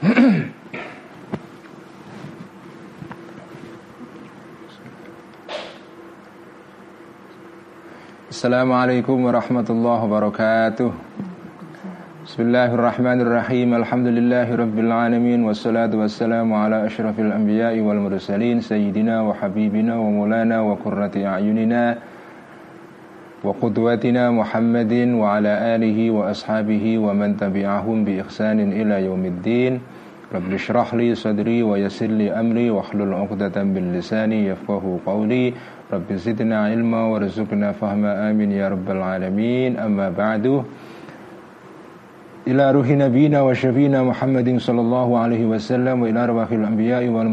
Assalamualaikum warahmatullahi wabarakatuh Bismillahirrahmanirrahim Alhamdulillahi rabbil alamin Wassalatu wassalamu ala ashrafil anbiya'i wal mursalin Sayyidina wa habibina wa mulana wa kurrati a'yunina Wa qudwatina Muhammadin wa ala alihi wa ashabihi Wa man tabi'ahum bi ihsanin ila yaumiddin Rabbi shrah li sadri wa yassir li amri Wa hlul uqdatan bil lisani yafqahu qawli Rabbi zidna ilma warzuqna fahma amin ya rabbal alamin Amma ba'du Ila ruhi nabina wa syafina Muhammadin sallallahu alaihi wasallam Wa ila arwahil anbiya'i wal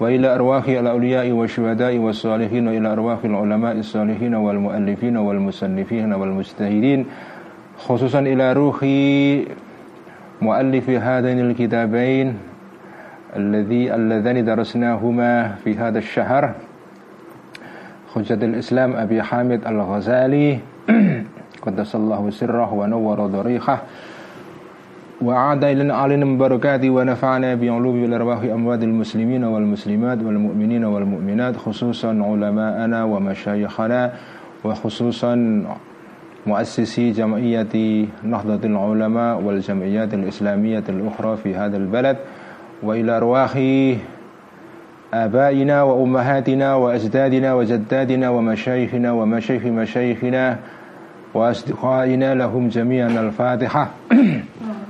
وإلى أرواح الأولياء والشهداء والصالحين وإلى أرواح العلماء الصالحين والمؤلفين والمسنفين والمجتهدين خصوصا إلى روح مؤلف هذين الكتابين الذي اللذان درسناهما في هذا الشهر حجة الإسلام أبي حامد الغزالي قدس الله سره ونور ضريحه وعاد إلى علينا من بركاته ونفعنا بعلوم الأرواح أموات المسلمين والمسلمات والمؤمنين والمؤمنات خصوصا علماءنا ومشايخنا وخصوصا مؤسسي جمعية نهضة العلماء والجمعيات الإسلامية الأخرى في هذا البلد وإلى أرواح آبائنا وأمهاتنا وأجدادنا وجدادنا ومشايخنا ومشايخ مشايخنا وأصدقائنا لهم جميعا الفاتحة.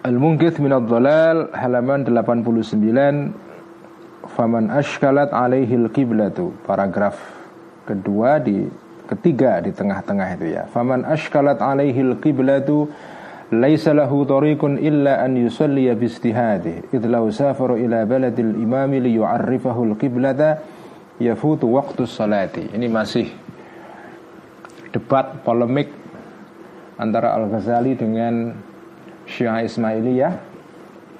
Al-Mungkith minad dhalal halaman 89 Faman ashkalat alaihi al-qiblatu. Paragraf kedua di ketiga di tengah-tengah itu ya. Faman ashkalat alaihi al-qiblatu laisa lahu tariqun illa an yusalli bi istihadihi idh law safara ila baladil imami li yu'arrifahu al-qiblata yafutu waqtu salati. Ini masih debat polemik antara Al-Ghazali dengan Syiah Ismailiyah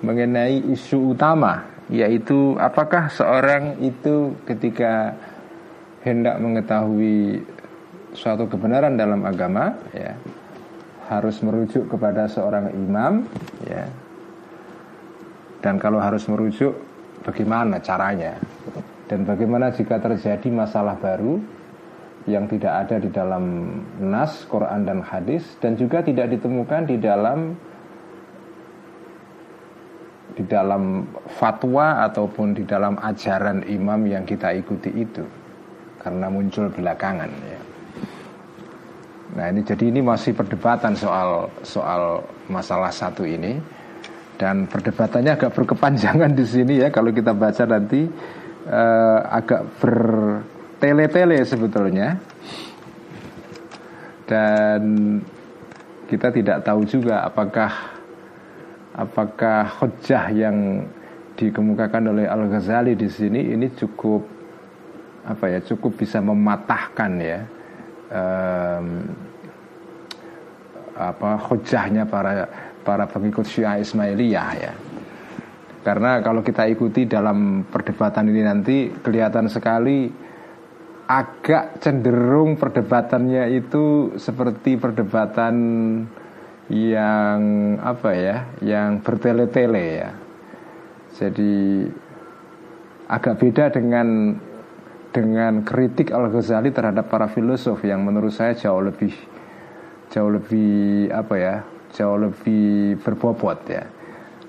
mengenai isu utama yaitu apakah seorang itu ketika hendak mengetahui suatu kebenaran dalam agama ya harus merujuk kepada seorang imam ya. Dan kalau harus merujuk bagaimana caranya? Dan bagaimana jika terjadi masalah baru yang tidak ada di dalam nas Quran dan hadis dan juga tidak ditemukan di dalam di dalam fatwa ataupun di dalam ajaran imam yang kita ikuti itu. Karena muncul belakangan ya. Nah ini jadi ini masih perdebatan soal soal masalah satu ini. Dan perdebatannya agak berkepanjangan di sini ya. Kalau kita baca nanti uh, agak bertele-tele sebetulnya. Dan kita tidak tahu juga apakah apakah hujah yang dikemukakan oleh Al Ghazali di sini ini cukup apa ya cukup bisa mematahkan ya um, apa hujahnya para para pengikut Syiah Ismailiyah ya. Karena kalau kita ikuti dalam perdebatan ini nanti kelihatan sekali agak cenderung perdebatannya itu seperti perdebatan yang apa ya, yang bertele-tele ya. Jadi agak beda dengan dengan kritik Al Ghazali terhadap para filosof yang menurut saya jauh lebih jauh lebih apa ya jauh lebih berbobot ya.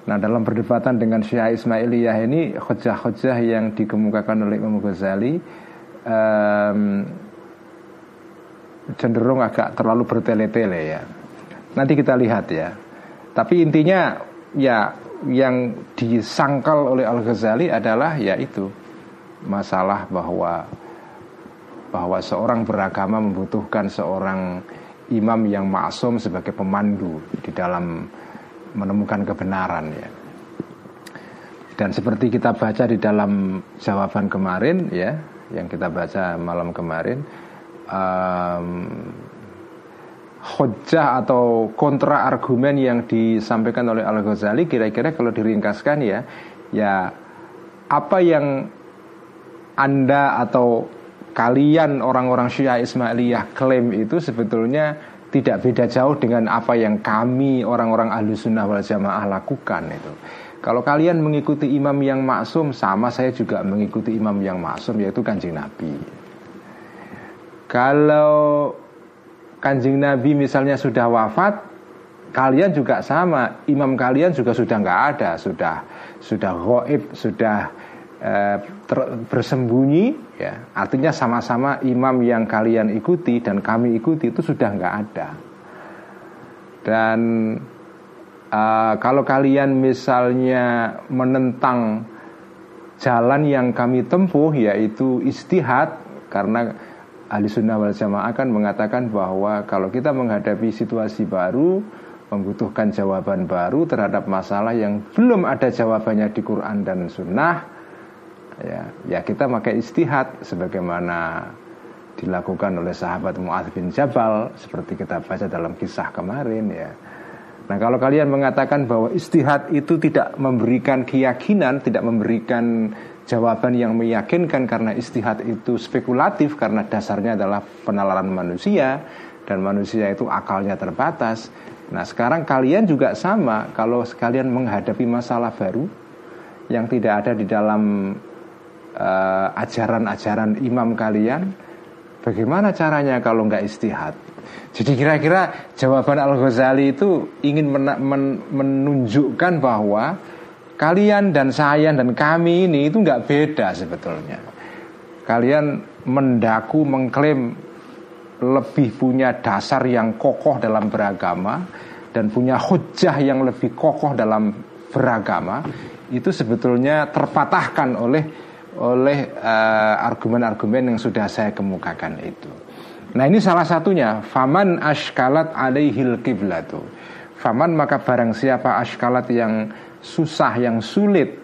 Nah dalam perdebatan dengan Syiah Ismailiyah ini khojah-khojah yang dikemukakan oleh Imam Ghazali um, cenderung agak terlalu bertele-tele ya. Nanti kita lihat ya. Tapi intinya ya yang disangkal oleh Al Ghazali adalah ya itu masalah bahwa bahwa seorang beragama membutuhkan seorang imam yang maksum sebagai pemandu di dalam menemukan kebenaran ya. Dan seperti kita baca di dalam jawaban kemarin ya, yang kita baca malam kemarin, um, hujah atau kontra argumen yang disampaikan oleh Al Ghazali kira-kira kalau diringkaskan ya, ya apa yang anda atau kalian orang-orang Syiah Ismailiyah klaim itu sebetulnya tidak beda jauh dengan apa yang kami orang-orang ahlu sunnah wal jamaah lakukan itu. Kalau kalian mengikuti imam yang maksum sama saya juga mengikuti imam yang maksum yaitu kanjeng Nabi. Kalau kanjeng Nabi misalnya sudah wafat, kalian juga sama, imam kalian juga sudah nggak ada, sudah sudah goib, sudah Eh, ter, bersembunyi ya. Artinya sama-sama imam yang kalian ikuti dan kami ikuti itu sudah nggak ada. Dan uh, kalau kalian misalnya menentang jalan yang kami tempuh yaitu istihad karena ahli sunnah wal jamaah akan mengatakan bahwa kalau kita menghadapi situasi baru membutuhkan jawaban baru terhadap masalah yang belum ada jawabannya di Quran dan Sunnah ya ya kita pakai istihad sebagaimana dilakukan oleh sahabat Mu'adz bin Jabal seperti kita baca dalam kisah kemarin ya. Nah kalau kalian mengatakan bahwa istihad itu tidak memberikan keyakinan, tidak memberikan jawaban yang meyakinkan karena istihad itu spekulatif karena dasarnya adalah penalaran manusia dan manusia itu akalnya terbatas. Nah sekarang kalian juga sama kalau sekalian menghadapi masalah baru yang tidak ada di dalam Eh, ajaran-ajaran uh, imam kalian Bagaimana caranya kalau nggak istihad Jadi kira-kira jawaban Al-Ghazali itu ingin men men menunjukkan bahwa Kalian dan saya dan kami ini itu nggak beda sebetulnya. Kalian mendaku mengklaim lebih punya dasar yang kokoh dalam beragama dan punya hujah yang lebih kokoh dalam beragama itu sebetulnya terpatahkan oleh oleh eh, argumen-argumen uh, yang sudah saya kemukakan itu. Nah ini salah satunya. Faman ashkalat alaihil kiblatu Faman maka barang siapa ashkalat yang susah, yang sulit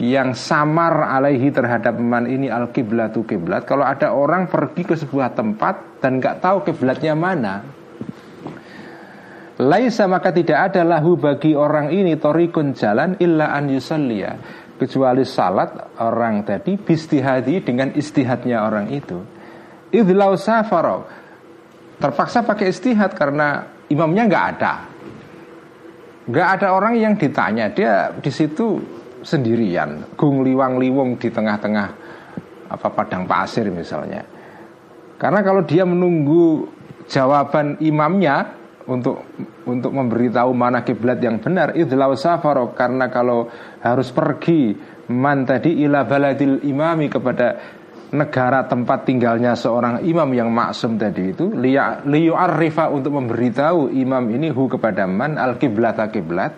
Yang samar alaihi terhadap man ini al kiblatu kiblat Kalau ada orang pergi ke sebuah tempat dan nggak tahu kiblatnya mana Laisa maka tidak ada lahu bagi orang ini torikun jalan illa an yusalliya. Kecuali salat orang tadi bistihadi dengan istihadnya orang itu. Idlau safaro. Terpaksa pakai istihad karena imamnya nggak ada nggak ada orang yang ditanya. Dia di situ sendirian. Gung liwang liwung di tengah-tengah apa padang pasir misalnya. Karena kalau dia menunggu jawaban imamnya untuk untuk memberitahu mana kiblat yang benar idlau safaro karena kalau harus pergi man tadi ila baladil imami kepada negara tempat tinggalnya seorang imam yang maksum tadi itu liyu arifa untuk memberitahu imam ini hu kepada man al kiblat kiblat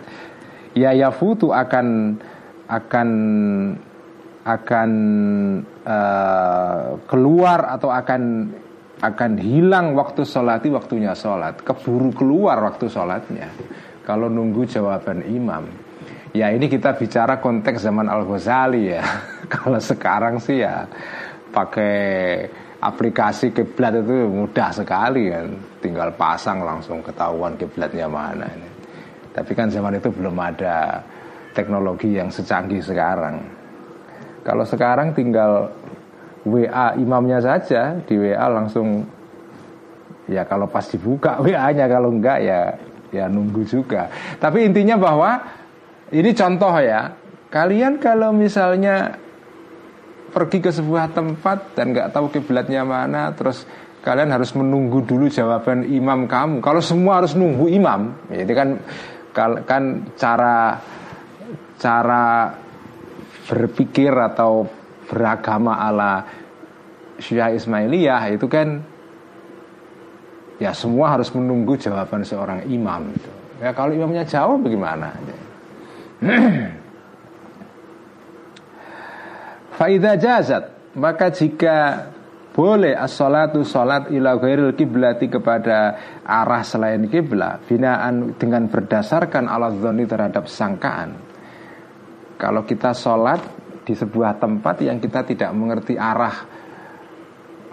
ya yafutu akan akan akan uh, keluar atau akan akan hilang waktu sholati waktunya sholat keburu keluar waktu sholatnya kalau nunggu jawaban imam. Ya ini kita bicara konteks zaman Al Ghazali ya. Kalau sekarang sih ya pakai aplikasi kiblat itu mudah sekali kan tinggal pasang langsung ketahuan kiblatnya mana ini tapi kan zaman itu belum ada teknologi yang secanggih sekarang kalau sekarang tinggal WA imamnya saja di WA langsung ya kalau pas dibuka WA-nya kalau enggak ya ya nunggu juga. Tapi intinya bahwa ini contoh ya. Kalian kalau misalnya pergi ke sebuah tempat dan nggak tahu kiblatnya mana, terus kalian harus menunggu dulu jawaban imam kamu. Kalau semua harus nunggu imam, ya itu kan kan cara cara berpikir atau beragama ala Syiah Ismailiyah itu kan ya semua harus menunggu jawaban seorang imam. Ya kalau imamnya jauh bagaimana? Faida jazat maka jika boleh as-salatu salat ila ghairil kiblati kepada arah selain kiblat binaan dengan berdasarkan alat dzoni terhadap sangkaan. Kalau kita salat di sebuah tempat yang kita tidak mengerti arah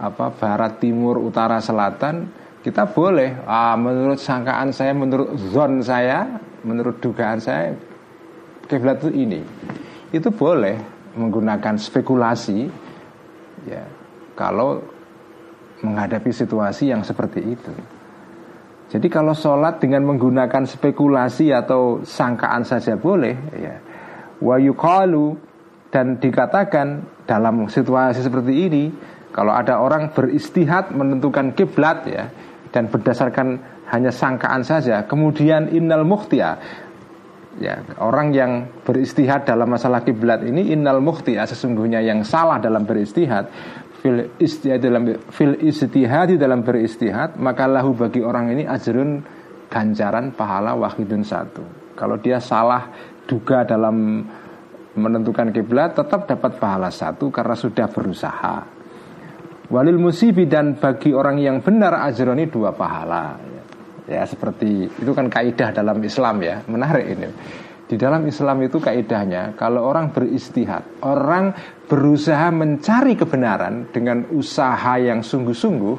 apa barat timur utara selatan kita boleh ah, menurut sangkaan saya menurut zon saya menurut dugaan saya kiblat itu ini itu boleh menggunakan spekulasi ya kalau menghadapi situasi yang seperti itu. Jadi kalau sholat dengan menggunakan spekulasi atau sangkaan saja boleh, ya. Wa yuqalu dan dikatakan dalam situasi seperti ini, kalau ada orang beristihad menentukan kiblat ya dan berdasarkan hanya sangkaan saja, kemudian innal mukhtia ya orang yang beristihad dalam masalah kiblat ini innal mukhtia sesungguhnya yang salah dalam beristihad fil istihad dalam fil istihad dalam beristihad maka lahu bagi orang ini ajrun ganjaran pahala wahidun satu. Kalau dia salah duga dalam menentukan kiblat tetap dapat pahala satu karena sudah berusaha. Walil musibi dan bagi orang yang benar ajroni dua pahala ya seperti itu kan kaidah dalam Islam ya menarik ini di dalam Islam itu kaidahnya kalau orang beristihad, orang berusaha mencari kebenaran dengan usaha yang sungguh-sungguh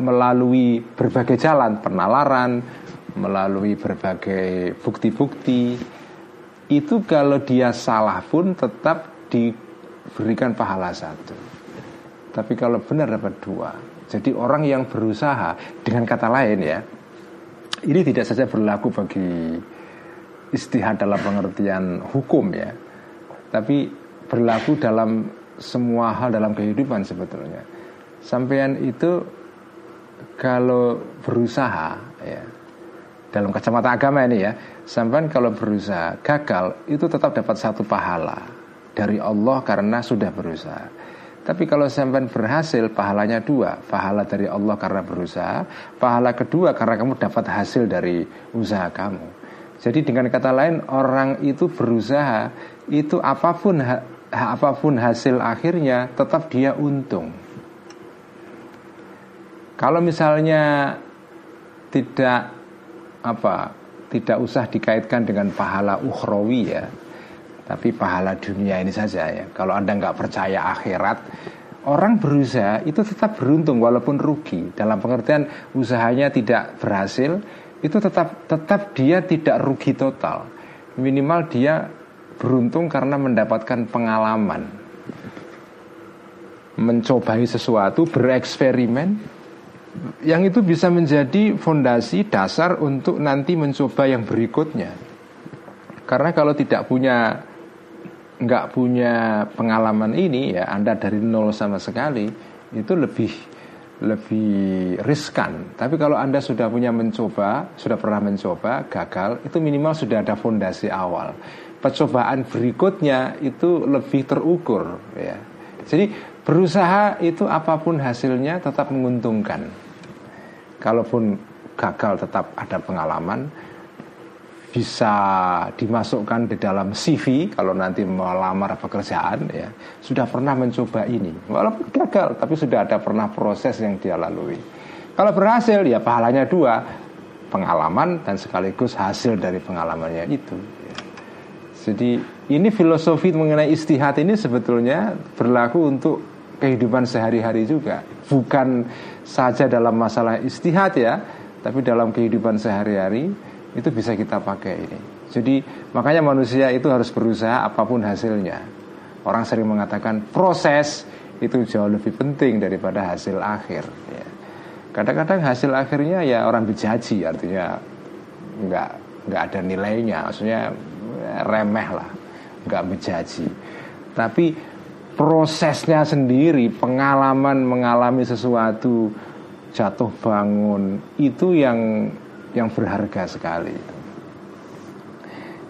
melalui berbagai jalan, penalaran, melalui berbagai bukti-bukti. Itu kalau dia salah pun tetap diberikan pahala satu. Tapi kalau benar dapat dua. Jadi orang yang berusaha dengan kata lain ya, ini tidak saja berlaku bagi istihad dalam pengertian hukum ya tapi berlaku dalam semua hal dalam kehidupan sebetulnya. Sampean itu kalau berusaha ya dalam kacamata agama ini ya sampean kalau berusaha gagal itu tetap dapat satu pahala dari Allah karena sudah berusaha tapi kalau sampean berhasil pahalanya dua Pahala dari Allah karena berusaha Pahala kedua karena kamu dapat hasil dari usaha kamu jadi dengan kata lain orang itu berusaha itu apa pun ha, apa pun hasil akhirnya tetap dia untung. Kalau misalnya tidak apa tidak usah dikaitkan dengan pahala ukhrawi ya tapi pahala dunia ini saja ya kalau anda nggak percaya akhirat orang berusaha itu tetap beruntung walaupun rugi dalam pengertian usahanya tidak berhasil itu tetap tetap dia tidak rugi total. Minimal dia beruntung karena mendapatkan pengalaman. Mencobai sesuatu, bereksperimen yang itu bisa menjadi fondasi dasar untuk nanti mencoba yang berikutnya. Karena kalau tidak punya nggak punya pengalaman ini ya Anda dari nol sama sekali itu lebih lebih riskan. Tapi kalau Anda sudah punya mencoba, sudah pernah mencoba, gagal, itu minimal sudah ada fondasi awal. Percobaan berikutnya itu lebih terukur ya. Jadi berusaha itu apa pun hasilnya tetap menguntungkan. Kalaupun gagal tetap ada pengalaman, bisa dimasukkan di dalam CV kalau nanti melamar pekerjaan ya sudah pernah mencoba ini. Walaupun gagal tapi sudah ada pernah proses yang dia lalui. Kalau berhasil ya pahalanya dua pengalaman dan sekaligus hasil dari pengalamannya itu. Jadi ini filosofi mengenai istihad ini sebetulnya berlaku untuk kehidupan sehari-hari juga. Bukan saja dalam masalah istihad ya tapi dalam kehidupan sehari-hari itu bisa kita pakai ini. Jadi makanya manusia itu harus berusaha apa pun hasilnya. Orang sering mengatakan proses itu jauh lebih penting daripada hasil akhir. Ya. Kadang-kadang hasil akhirnya ya orang bejaji artinya nggak nggak ada nilainya, maksudnya remeh lah, nggak bejaji. Tapi prosesnya sendiri, pengalaman mengalami sesuatu jatuh bangun itu yang yang berharga sekali.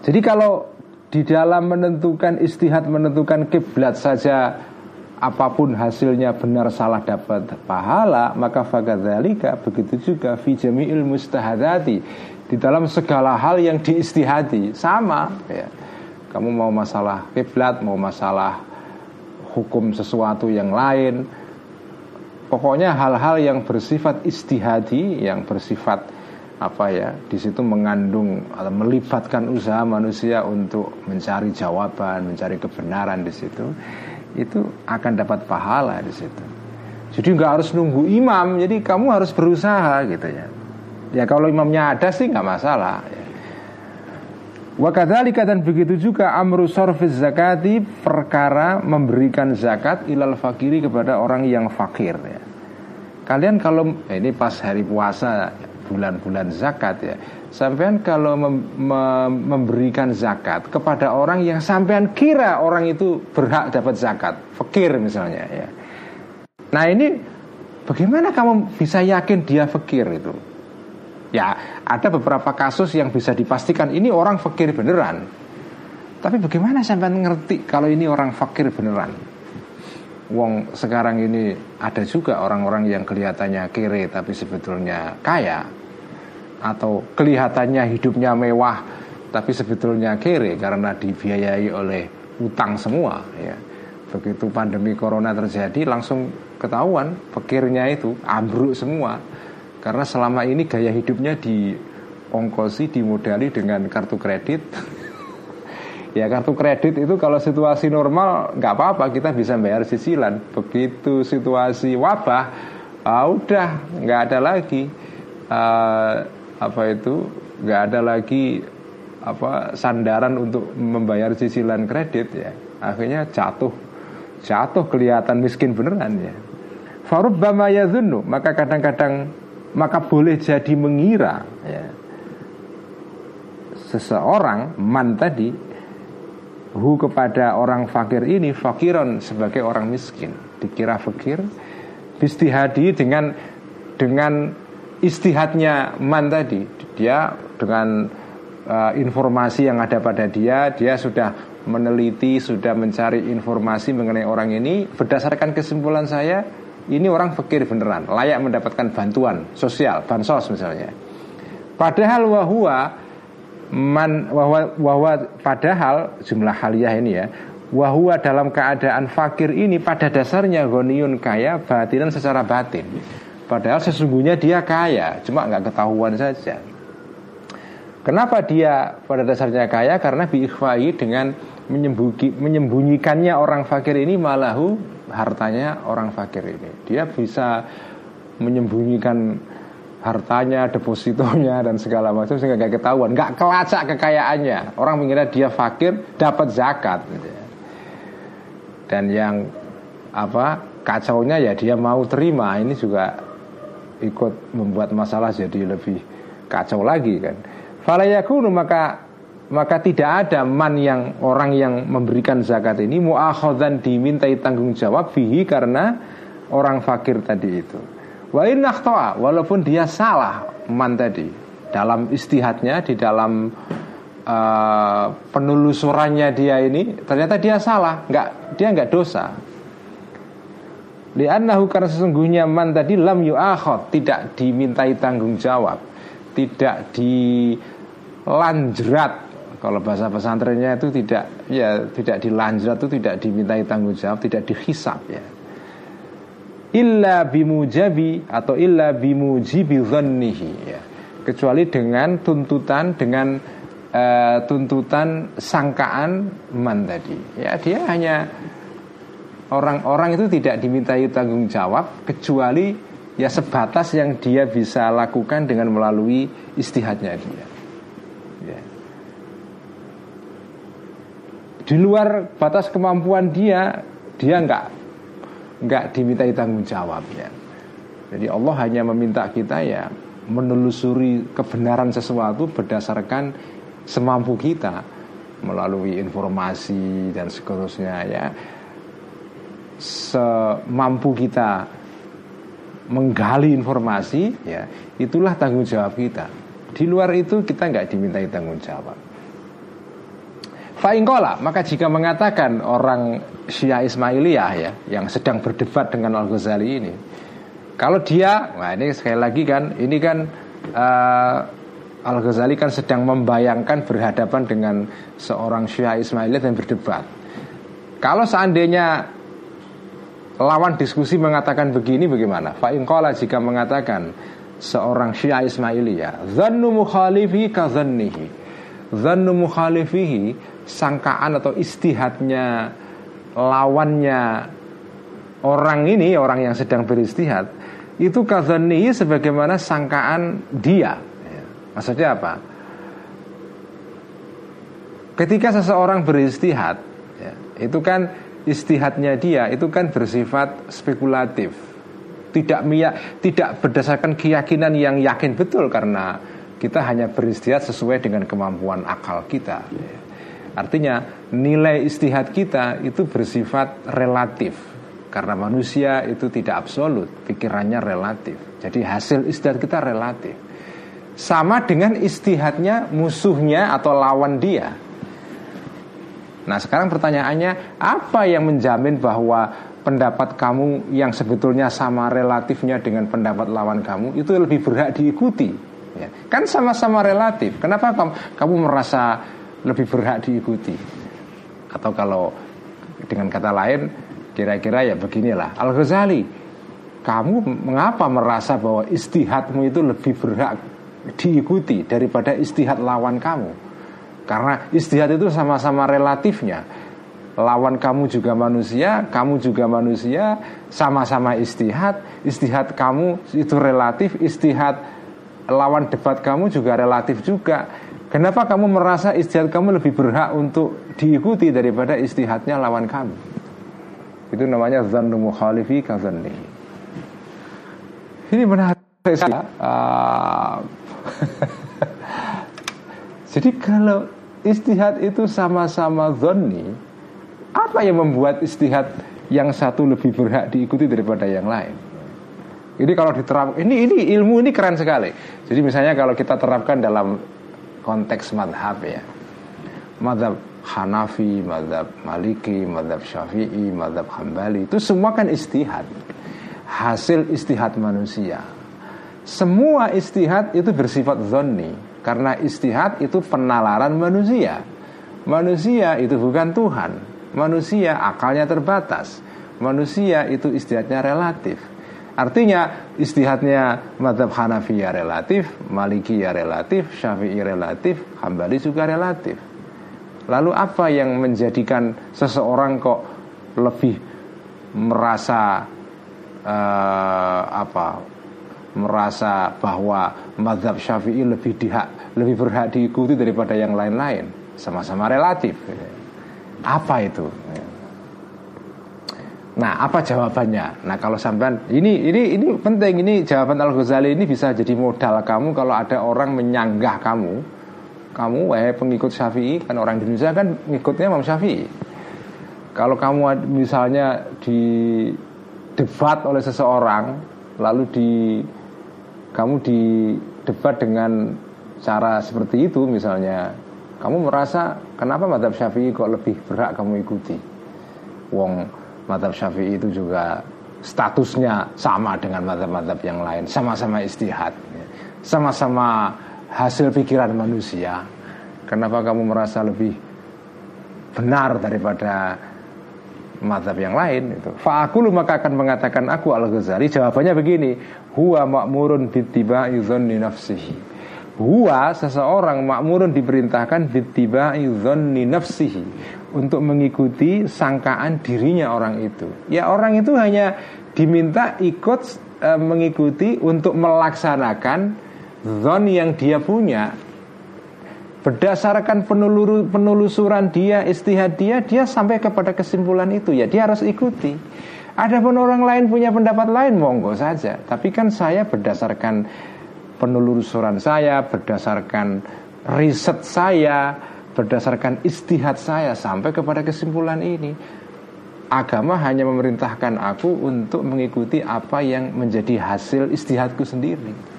Jadi kalau di dalam menentukan istihad menentukan kiblat saja apa pun hasilnya benar salah dapat pahala maka fakadzalika begitu juga fi jami'il mustahadati di dalam segala hal yang diistihadi sama ya kamu mau masalah kiblat mau masalah hukum sesuatu yang lain pokoknya hal-hal yang bersifat istihadi yang bersifat apa ya di situ mengandung atau melibatkan usaha manusia untuk mencari jawaban mencari kebenaran di situ itu akan dapat pahala di situ jadi nggak harus nunggu imam jadi kamu harus berusaha gitu ya ya kalau imamnya ada sih nggak masalah ya. Wakadhalika dan begitu juga amru sorfiz zakati perkara memberikan zakat ilal fakiri kepada orang yang fakir ya. Kalian kalau eh, ini pas hari puasa bulan-bulan zakat ya. Sampean kalau mem mem memberikan zakat kepada orang yang sampean kira orang itu berhak dapat zakat, fakir misalnya ya. Nah, ini bagaimana kamu bisa yakin dia fakir itu? Ya ada beberapa kasus yang bisa dipastikan ini orang fakir beneran Tapi bagaimana sampai ngerti kalau ini orang fakir beneran Wong sekarang ini ada juga orang-orang yang kelihatannya kere tapi sebetulnya kaya Atau kelihatannya hidupnya mewah tapi sebetulnya kere karena dibiayai oleh utang semua ya. Begitu pandemi corona terjadi langsung ketahuan fakirnya itu ambruk semua karena selama ini gaya hidupnya diongkosi, dimodali dengan kartu kredit. ya kartu kredit itu kalau situasi normal nggak apa-apa kita bisa bayar cicilan. Begitu situasi wabah, ah, udah nggak ada lagi uh, apa itu nggak ada lagi apa sandaran untuk membayar cicilan kredit ya. Akhirnya jatuh jatuh kelihatan miskin beneran ya. Farubbama yadhunnu maka kadang-kadang maka boleh jadi mengira ya, seseorang man tadi hu kepada orang fakir ini fakiron sebagai orang miskin dikira fakir istihadi dengan dengan istihadnya man tadi dia dengan uh, informasi yang ada pada dia dia sudah meneliti sudah mencari informasi mengenai orang ini berdasarkan kesimpulan saya ini orang fakir beneran, layak mendapatkan bantuan sosial, bansos misalnya. Padahal wahwa man wahwa, wahwa padahal jumlah haliah ini ya, wahwa dalam keadaan fakir ini pada dasarnya goniun kaya batinan secara batin. Padahal sesungguhnya dia kaya, cuma nggak ketahuan saja. Kenapa dia pada dasarnya kaya? Karena biikhwai dengan menyembunyikannya orang fakir ini malahu hartanya orang fakir ini. Dia bisa menyembunyikan hartanya, depositonya dan segala macam sehingga nggak ketahuan, nggak kelacak kekayaannya. Orang mengira dia fakir dapat zakat. Dan yang apa kacaunya ya dia mau terima ini juga ikut membuat masalah jadi lebih kacau lagi kan. Falayakunu maka maka tidak ada man yang orang yang memberikan zakat ini muakhodan dimintai tanggung jawab fihi karena orang fakir tadi itu. Wa toa walaupun dia salah man tadi dalam istihadnya di dalam uh, penelusurannya dia ini ternyata dia salah, nggak dia nggak dosa. Liannahu karena sesungguhnya man tadi lam yu'akhod tidak dimintai tanggung jawab, tidak dilanjrat kalau bahasa pesantrennya itu tidak ya tidak dilanjut itu tidak dimintai tanggung jawab, tidak dihisap ya. Illa bimujabi atau illa bimujibi dhannihi ya. Kecuali dengan tuntutan dengan uh, tuntutan sangkaan man tadi. Ya, dia hanya orang-orang itu tidak dimintai tanggung jawab kecuali ya sebatas yang dia bisa lakukan dengan melalui istihadnya dia. di luar batas kemampuan dia dia nggak nggak dimintai tanggung jawab ya. Jadi Allah hanya meminta kita ya menelusuri kebenaran sesuatu berdasarkan semampu kita melalui informasi dan seterusnya ya semampu kita menggali informasi ya itulah tanggung jawab kita di luar itu kita nggak dimintai tanggung jawab Fa'ingkola maka jika mengatakan orang Syiah Ismailiyah ya yang sedang berdebat dengan Al Ghazali ini, kalau dia, nah ini sekali lagi kan, ini kan uh, Al Ghazali kan sedang membayangkan berhadapan dengan seorang Syiah Ismailiyah dan berdebat. Kalau seandainya lawan diskusi mengatakan begini bagaimana? Fa jika mengatakan seorang Syiah Ismailiyah, dzannu mukhalifi ka dzannihi. Dzannu mukhalifihi sangkaan atau istihadnya lawannya orang ini, orang yang sedang beristihad, itu kadzannihi sebagaimana sangkaan dia. Maksudnya apa? Ketika seseorang beristihad, ya, itu kan istihadnya dia itu kan bersifat spekulatif. Tidak miyak tidak berdasarkan keyakinan yang yakin betul karena kita hanya beristihad sesuai dengan kemampuan akal kita. Artinya nilai istihad kita itu bersifat relatif. Karena manusia itu tidak absolut pikirannya relatif. Jadi hasil istihad kita relatif. Sama dengan istihadnya musuhnya atau lawan dia Nah sekarang pertanyaannya apa yang menjamin bahwa pendapat kamu yang sebetulnya sama relatifnya dengan pendapat lawan kamu itu lebih berhak diikuti? Ya. Kan sama-sama relatif. Kenapa kamu, kamu merasa lebih berhak diikuti? Atau kalau dengan kata lain kira-kira ya beginilah Al Ghazali kamu mengapa merasa bahwa istihadmu itu lebih berhak diikuti daripada istihad lawan kamu? Karena istihad itu sama-sama relatifnya. Lawan kamu juga manusia Kamu juga manusia Sama-sama istihad. Istihad kamu itu relatif Istihad lawan debat kamu juga relatif juga. Kenapa kamu merasa istihad kamu lebih berhak untuk diikuti daripada istihadnya lawan kamu? Itu namanya zannu mukhalifi kazanni Ini menarik. Uh, Jadi kalau istihad itu sama-sama zonni Apa yang membuat istihad yang satu lebih berhak diikuti daripada yang lain? Ini kalau diterap ini ini ilmu ini keren sekali. Jadi misalnya kalau kita terapkan dalam konteks madhab ya. Madhab Hanafi, madhab Maliki, madhab Syafi'i, madhab Hambali Itu semua kan istihad. Hasil istihad manusia. Semua istihad itu bersifat zonni karena istihad itu penalaran manusia. Manusia itu bukan Tuhan. Manusia akalnya terbatas. Manusia itu istihadnya relatif. Artinya istihadnya madhab Hanafiya relatif Malikiyah relatif Syafi'i relatif Hambali juga relatif. Lalu apa yang menjadikan seseorang kok lebih merasa uh, apa merasa bahwa madhab syafi'i lebih dihak, lebih berhak diikuti daripada yang lain-lain, sama-sama relatif. Apa itu? Nah, apa jawabannya? Nah, kalau sampean ini ini ini penting ini jawaban Al Ghazali ini bisa jadi modal kamu kalau ada orang menyanggah kamu, kamu eh pengikut Syafi'i kan orang Indonesia kan ngikutnya Imam Syafi'i. Kalau kamu misalnya di debat oleh seseorang lalu di kamu di debat dengan cara seperti itu misalnya kamu merasa kenapa madhab syafi'i kok lebih berat kamu ikuti? Wong madhab syafi'i itu juga statusnya sama dengan madhab-madhab yang lain sama-sama istihad sama-sama hasil pikiran manusia. Kenapa kamu merasa lebih benar daripada madhab yang lain itu. Fa'akulu maka akan mengatakan aku al Ghazali jawabannya begini, huwa makmurun bittiba'i dhanni nafsihi. Huwa seseorang makmurun diperintahkan bittiba'i dhanni nafsihi untuk mengikuti sangkaan dirinya orang itu. Ya orang itu hanya diminta ikut e, mengikuti untuk melaksanakan zon yang dia punya Berdasarkan peneluru, penelusuran dia, istihad dia, dia sampai kepada kesimpulan itu ya dia harus ikuti. Adapun orang lain punya pendapat lain monggo saja. Tapi kan saya berdasarkan penelusuran saya, berdasarkan riset saya, berdasarkan istihad saya sampai kepada kesimpulan ini. Agama hanya memerintahkan aku untuk mengikuti apa yang menjadi hasil istihadku sendiri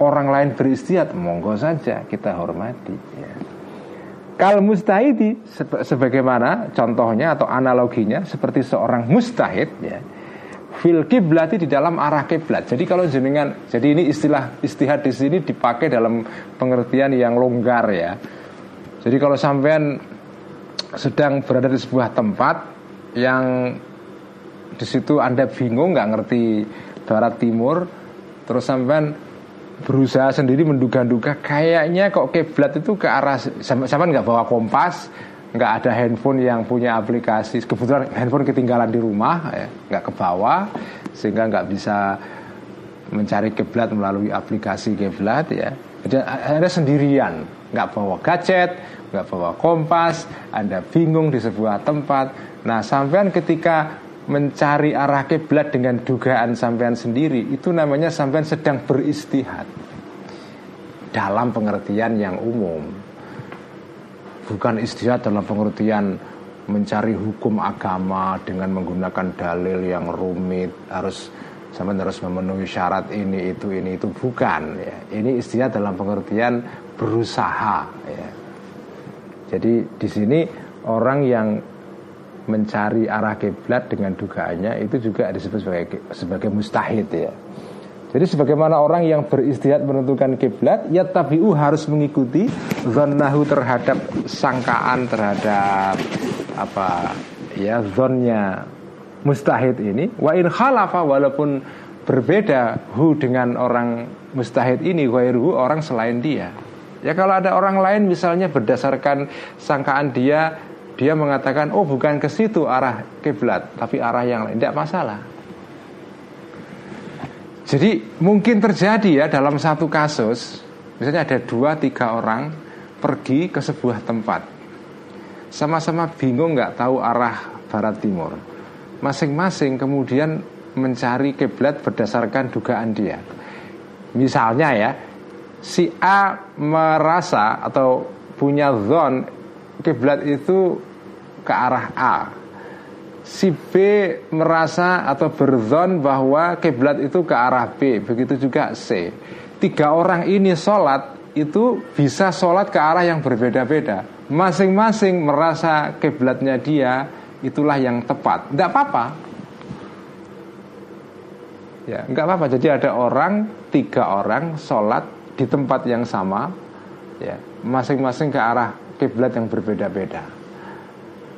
orang lain beristiad monggo saja kita hormati ya. Kal mustahidi sebagaimana contohnya atau analoginya seperti seorang mustahid ya. Fil kiblati di dalam arah kiblat. Jadi kalau jenengan jadi ini istilah istihad di sini dipakai dalam pengertian yang longgar ya. Jadi kalau sampean sedang berada di sebuah tempat yang di situ anda bingung nggak ngerti barat timur terus sampean berusaha sendiri menduga-duga kayaknya kok kiblat itu ke arah sampean nggak bawa kompas nggak ada handphone yang punya aplikasi. Kebetulan handphone ketinggalan di rumah ya ke bawah sehingga nggak bisa mencari kiblat melalui aplikasi kiblat ya. Jadi ada sendirian nggak bawa gadget nggak bawa kompas anda bingung di sebuah tempat. Nah sampean ketika mencari arah kiblat dengan dugaan sampean sendiri itu namanya sampean sedang beristihad. Dalam pengertian yang umum. Bukan istihad dalam pengertian mencari hukum agama dengan menggunakan dalil yang rumit harus sampean harus memenuhi syarat ini itu ini itu. Bukan ya. Ini istihad dalam pengertian berusaha ya. Jadi di sini orang yang mencari arah kiblat dengan dugaannya itu juga disebut sebagai sebagai mustahid ya. Jadi sebagaimana orang yang beristihad menentukan kiblat, ya tabiu harus mengikuti zannahu terhadap sangkaan terhadap apa ya zonnya mustahid ini. Wa in khalafa walaupun berbeda hu dengan orang mustahid ini, ghairuhu orang selain dia. Ya kalau ada orang lain misalnya berdasarkan sangkaan dia dia mengatakan oh bukan ke situ arah kiblat tapi arah yang lain. Tidak masalah. Jadi mungkin terjadi ya dalam satu kasus misalnya ada dua tiga orang pergi ke sebuah tempat. Sama-sama bingung nggak tahu arah barat timur. Masing-masing kemudian mencari kiblat berdasarkan dugaan dia. Misalnya ya si A merasa atau punya zon kiblat itu ke arah A. Si B merasa atau berzon bahwa kiblat itu ke arah B, begitu juga C. Tiga orang ini sholat itu bisa sholat ke arah yang berbeda-beda. Masing-masing merasa kiblatnya dia itulah yang tepat. Tidak apa-apa. Ya, nggak apa-apa. Jadi ada orang, tiga orang sholat di tempat yang sama, ya, masing-masing ke arah kiblat yang berbeda-beda.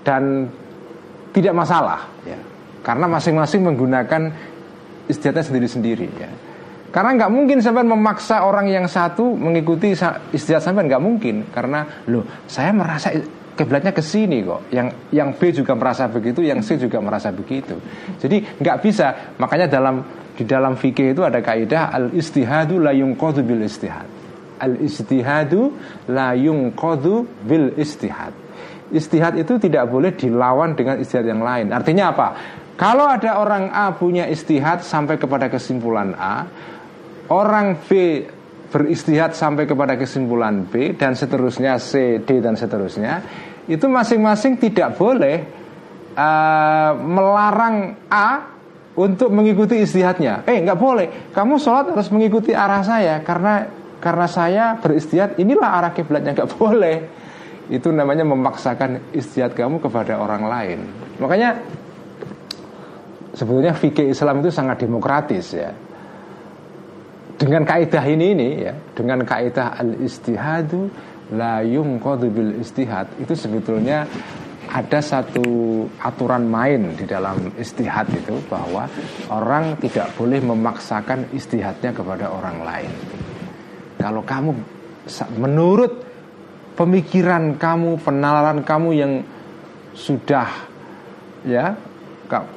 Dan tidak masalah ya. Karena masing-masing menggunakan istiadatnya sendiri-sendiri ya. Karena nggak mungkin sampai memaksa orang yang satu mengikuti istiadat sampai nggak mungkin. Karena loh saya merasa kiblatnya ke sini kok. Yang yang B juga merasa begitu yang C juga merasa begitu. Jadi nggak bisa. Makanya dalam di dalam fikih itu ada kaidah al istihadu la yungqadu bil istihad al istihadu la yungqadu bil istihad istihad itu tidak boleh dilawan dengan istihad yang lain. Artinya apa? Kalau ada orang A punya istihad sampai kepada kesimpulan A, orang B beristihad sampai kepada kesimpulan B dan seterusnya C, D dan seterusnya, itu masing-masing tidak boleh uh, melarang A untuk mengikuti istihadnya. Eh, nggak boleh. Kamu sholat harus mengikuti arah saya karena karena saya beristihad. Inilah arah kiblatnya nggak boleh itu namanya memaksakan istiadat kamu kepada orang lain. Makanya sebetulnya fikih Islam itu sangat demokratis ya. Dengan kaidah ini ini ya, dengan kaidah al istihadu la yungqadu bil istihad itu sebetulnya ada satu aturan main di dalam istihad itu bahwa orang tidak boleh memaksakan istihadnya kepada orang lain. Kalau kamu menurut pemikiran kamu, penalaran kamu yang sudah ya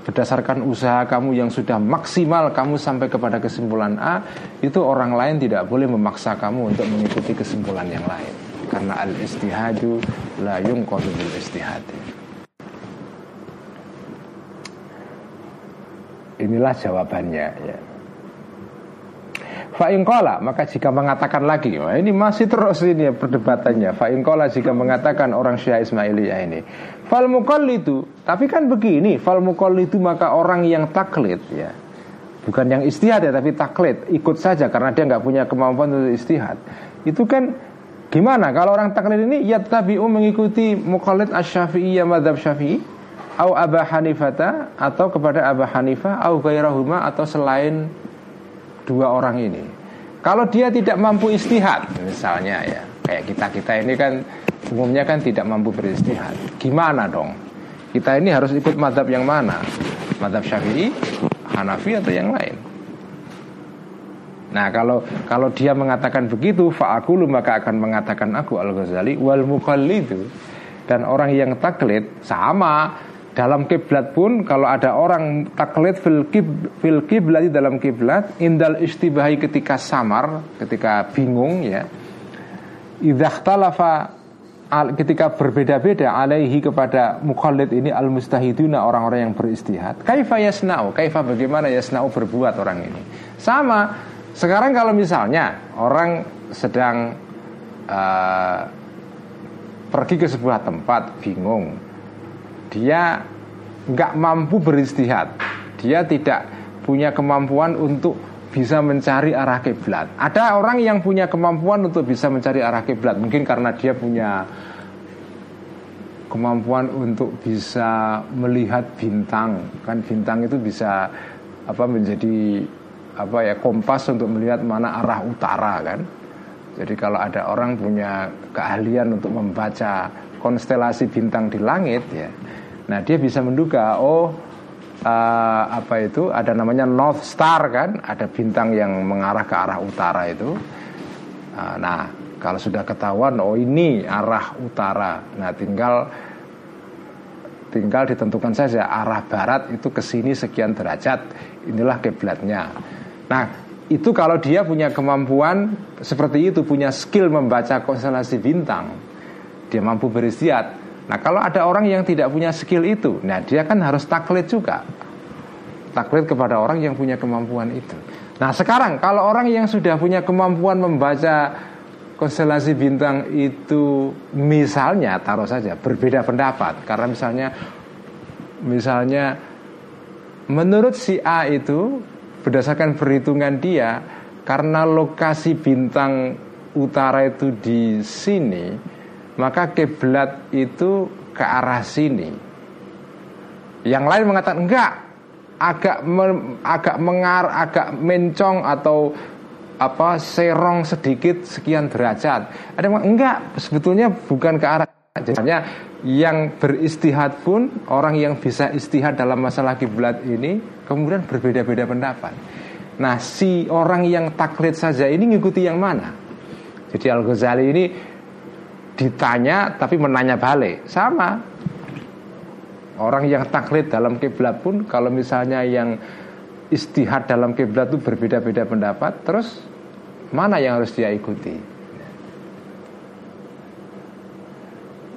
berdasarkan usaha kamu yang sudah maksimal kamu sampai kepada kesimpulan A itu orang lain tidak boleh memaksa kamu untuk mengikuti kesimpulan yang lain. Karena al istihadu la yungqadu bil istihad inilah jawabannya ya Fa'inkola maka jika mengatakan lagi wah ini masih terus ini ya perdebatannya Fa'inkola jika mengatakan orang Syiah Ismailiyah ini Fal itu Tapi kan begini Fal itu maka orang yang taklid ya Bukan yang istihad ya tapi taklid Ikut saja karena dia nggak punya kemampuan untuk istihad. Itu kan Gimana? Kalau orang taklid ini Ya tabi'u mengikuti mukallid asy-syafi'iyah madhab syafi'i Au Aba Hanifata Atau kepada Aba Hanifah Au gairahuma atau selain dua orang ini. Kalau dia tidak mampu istihad, misalnya ya, kayak kita kita ini kan umumnya kan tidak mampu beristihad. Gimana dong? Kita ini harus ikut madhab yang mana? Madhab Syafi'i, Hanafi atau yang lain. Nah kalau kalau dia mengatakan begitu fa'akulu maka akan mengatakan aku Al Ghazali wal itu dan orang yang taklid sama dalam kiblat pun kalau ada orang taklid fil kib fil kiblat dalam kiblat indal istibahi ketika samar ketika bingung ya. Idzahtalafa ketika berbeda-beda alaihi kepada mukhallid ini al mustahiduna orang-orang yang beristihad. Kaifa yasna'u? Kaifa bagaimana yasna'u berbuat orang ini? Sama sekarang kalau misalnya orang sedang uh, pergi ke sebuah tempat bingung, dia nggak mampu beristihad, dia tidak punya kemampuan untuk bisa mencari arah kiblat. Ada orang yang punya kemampuan untuk bisa mencari arah kiblat, mungkin karena dia punya kemampuan untuk bisa melihat bintang. Kan bintang itu bisa apa menjadi apa ya kompas untuk melihat mana arah utara kan. Jadi kalau ada orang punya keahlian untuk membaca konstelasi bintang di langit ya, nah dia bisa menduga oh uh, apa itu ada namanya North Star kan, ada bintang yang mengarah ke arah utara itu. Uh, nah kalau sudah ketahuan oh ini arah utara, nah tinggal tinggal ditentukan saja arah barat itu ke sini sekian derajat inilah kiblatnya Nah, itu kalau dia punya kemampuan seperti itu, punya skill membaca konstelasi bintang, dia mampu beristihad. Nah, kalau ada orang yang tidak punya skill itu, nah dia kan harus taklid juga. Taklid kepada orang yang punya kemampuan itu. Nah, sekarang kalau orang yang sudah punya kemampuan membaca konstelasi bintang itu misalnya taruh saja berbeda pendapat karena misalnya misalnya menurut si A itu berdasarkan perhitungan dia karena lokasi bintang utara itu di sini maka kiblat itu ke arah sini yang lain mengatakan enggak agak me, agak mengar agak mencong atau apa serong sedikit sekian derajat ada yang enggak sebetulnya bukan ke arah Jadinya yang beristihad pun orang yang bisa istihad dalam masalah kiblat ini kemudian berbeda-beda pendapat. Nah, si orang yang taklid saja ini ngikuti yang mana? Jadi Al Ghazali ini ditanya tapi menanya balik, sama. Orang yang taklid dalam kiblat pun kalau misalnya yang istihad dalam kiblat itu berbeda-beda pendapat, terus mana yang harus dia ikuti?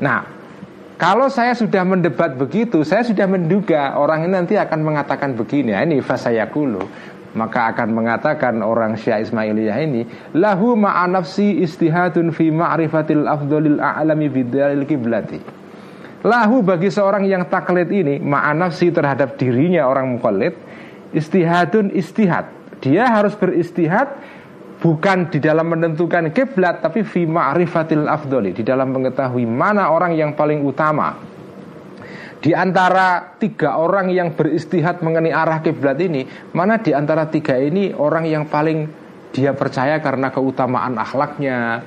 Nah, kalau saya sudah mendebat begitu, saya sudah menduga orang ini nanti akan mengatakan begini. Nah, ini fasayakulu. Maka akan mengatakan orang Syiah Ismailiyah ini lahu ma'anafsi istihadun fi ma'rifatil afdolil a'lami bidalil kiblati. Lahu bagi seorang yang taklid ini ma'anafsi terhadap dirinya orang mukallid istihadun istihad. Dia harus beristihad bukan di dalam menentukan kiblat tapi fi ma'rifatil afdoli di dalam mengetahui mana orang yang paling utama di antara tiga orang yang beristihad mengenai arah kiblat ini mana di antara tiga ini orang yang paling dia percaya karena keutamaan akhlaknya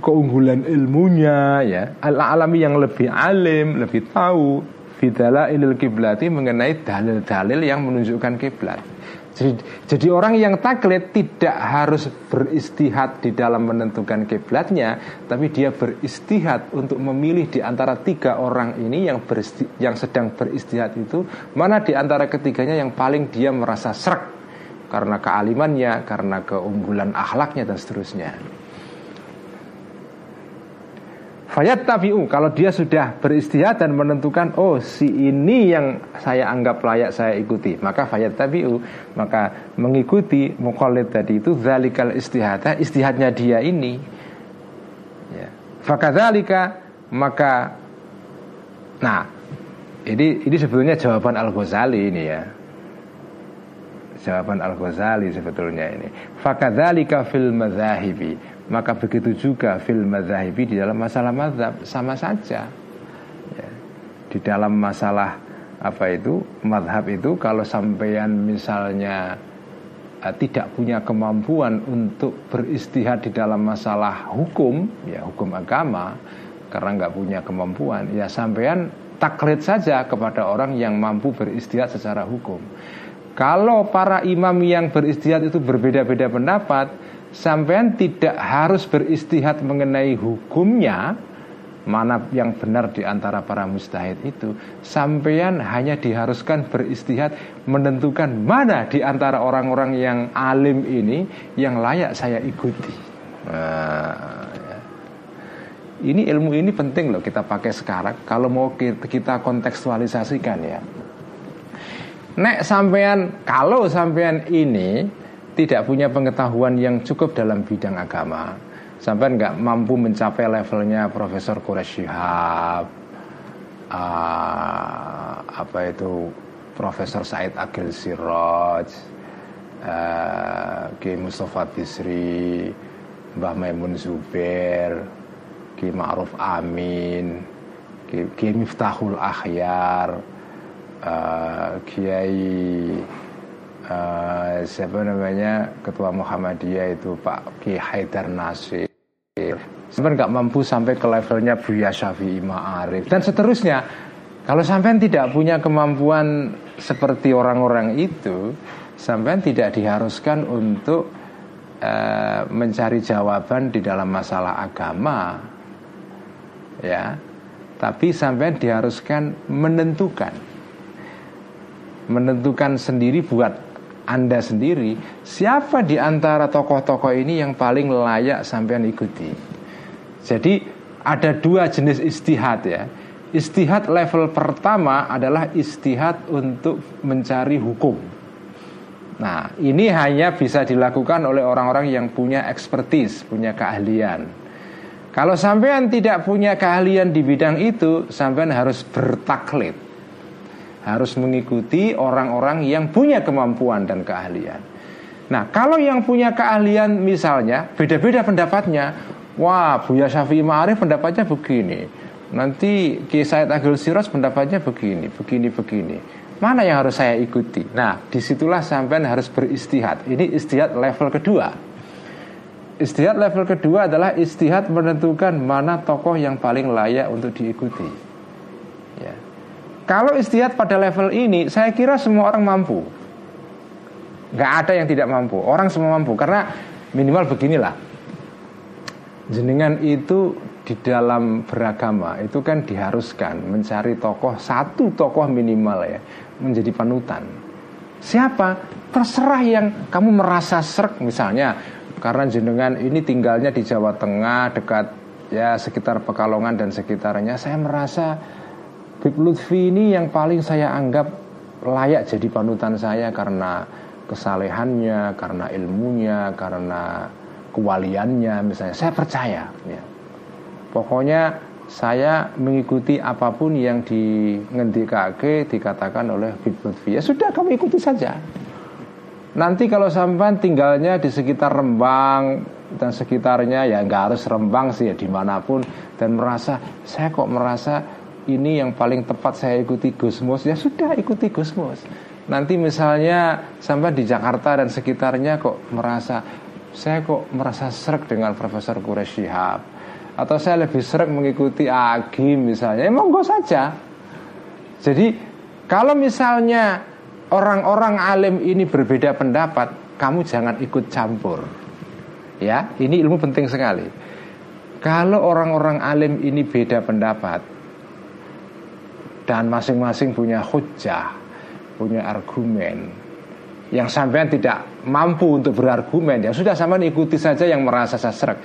keunggulan ilmunya ya? Al-alami yang lebih alim lebih tahu fidala ilil kiblati mengenai dalil-dalil yang menunjukkan kiblat jadi, jadi orang yang taklid tidak harus beristihad di dalam menentukan kiblatnya, tapi dia beristihad untuk memilih di antara tiga orang ini yang beristi, yang sedang beristihad itu mana di antara ketiganya yang paling dia merasa serak karena kealimannya, karena keunggulan akhlaknya dan seterusnya. Fayat tabi'u Kalau dia sudah beristihad dan menentukan Oh si ini yang saya anggap layak saya ikuti Maka fayat tabi'u Maka mengikuti mukallid tadi itu Zalikal istihadah Istihadnya dia ini ya. Fakadhalika Maka Nah ini, ini sebetulnya jawaban Al-Ghazali ini ya. Jawaban Al-Ghazali sebetulnya ini. Fakadhalika fil madhahibi maka begitu juga fil madhahibi di dalam masalah madhab sama saja ya. Di dalam masalah apa itu madhab itu kalau sampean misalnya uh, tidak punya kemampuan untuk beristihad di dalam masalah hukum ya hukum agama karena nggak punya kemampuan ya sampean taklid saja kepada orang yang mampu beristihad secara hukum. Kalau para imam yang beristihad itu berbeda-beda pendapat, sampean tidak harus beristihad mengenai hukumnya, mana yang benar di antara para mustahid itu. Sampean hanya diharuskan beristihad menentukan mana di antara orang-orang yang alim ini yang layak saya ikuti. Nah, ya. ini ilmu ini penting loh kita pakai sekarang. Kalau mau kita kontekstualisasikan ya. Nek sampean kalau sampean ini tidak punya pengetahuan yang cukup dalam bidang agama. Sampai nggak mampu mencapai levelnya Profesor Quraisy Shihab uh, apa itu Profesor Said Agil Siroj uh, Ki Mustafa Bisri Mbah Maimun Zubair Ki Ma'ruf Amin Ki, Ki Miftahul Akhyar uh, Kiai uh, siapa namanya ketua Muhammadiyah itu Pak Ki Haidar Nasir Sampai nggak mampu sampai ke levelnya Buya Syafi'i Ma'arif dan seterusnya. Kalau sampai tidak punya kemampuan seperti orang-orang itu, sampai tidak diharuskan untuk uh, mencari jawaban di dalam masalah agama, ya. Tapi sampai diharuskan menentukan, menentukan sendiri buat anda sendiri siapa di antara tokoh-tokoh ini yang paling layak sampean ikuti. Jadi ada dua jenis istihad ya. Istihad level pertama adalah istihad untuk mencari hukum. Nah, ini hanya bisa dilakukan oleh orang-orang yang punya ekspertis, punya keahlian. Kalau sampean tidak punya keahlian di bidang itu, sampean harus bertaklid. Harus mengikuti orang-orang yang punya kemampuan dan keahlian. Nah, kalau yang punya keahlian misalnya beda-beda pendapatnya, Wah, Buya Syafi'i Ma'arif pendapatnya begini. Nanti Ki Said Agil Siraj pendapatnya begini, begini, begini. Mana yang harus saya ikuti? Nah, di situlah sampean harus beristihad. Ini istihad level kedua. Istihad level kedua adalah istihad menentukan mana tokoh yang paling layak untuk diikuti. Kalau istihad pada level ini, saya kira semua orang mampu. Gak ada yang tidak mampu. Orang semua mampu karena minimal beginilah jenengan itu di dalam beragama itu kan diharuskan mencari tokoh satu tokoh minimal ya menjadi panutan. Siapa? Terserah yang kamu merasa serak misalnya karena jenengan ini tinggalnya di Jawa Tengah dekat ya sekitar Pekalongan dan sekitarnya. Saya merasa Bib Lutfi ini yang paling saya anggap layak jadi panutan saya karena kesalehannya, karena ilmunya, karena kewaliannya misalnya. Saya percaya ya. pokoknya saya mengikuti apa pun yang di kake dikatakan oleh Habib ya sudah kamu ikuti saja. Nanti kalau sampai tinggalnya di sekitar Rembang dan sekitarnya ya nggak harus Rembang sih ya di mana pun dan merasa saya kok merasa ini yang paling tepat saya ikuti Gusmus ya sudah ikuti Gusmus nanti misalnya sampai di Jakarta dan sekitarnya kok merasa saya kok merasa serak dengan Profesor Quraish Shihab atau saya lebih serak mengikuti Agi misalnya. Ya monggo saja. Jadi kalau misalnya orang-orang alim ini berbeda pendapat kamu jangan ikut campur. Ya ini ilmu penting sekali. Kalau orang-orang alim ini beda pendapat dan masing-masing punya hujah punya argumen. Yang sampean tidak mampu untuk berargumen ya sudah sampean ikuti saja yang merasa sasrek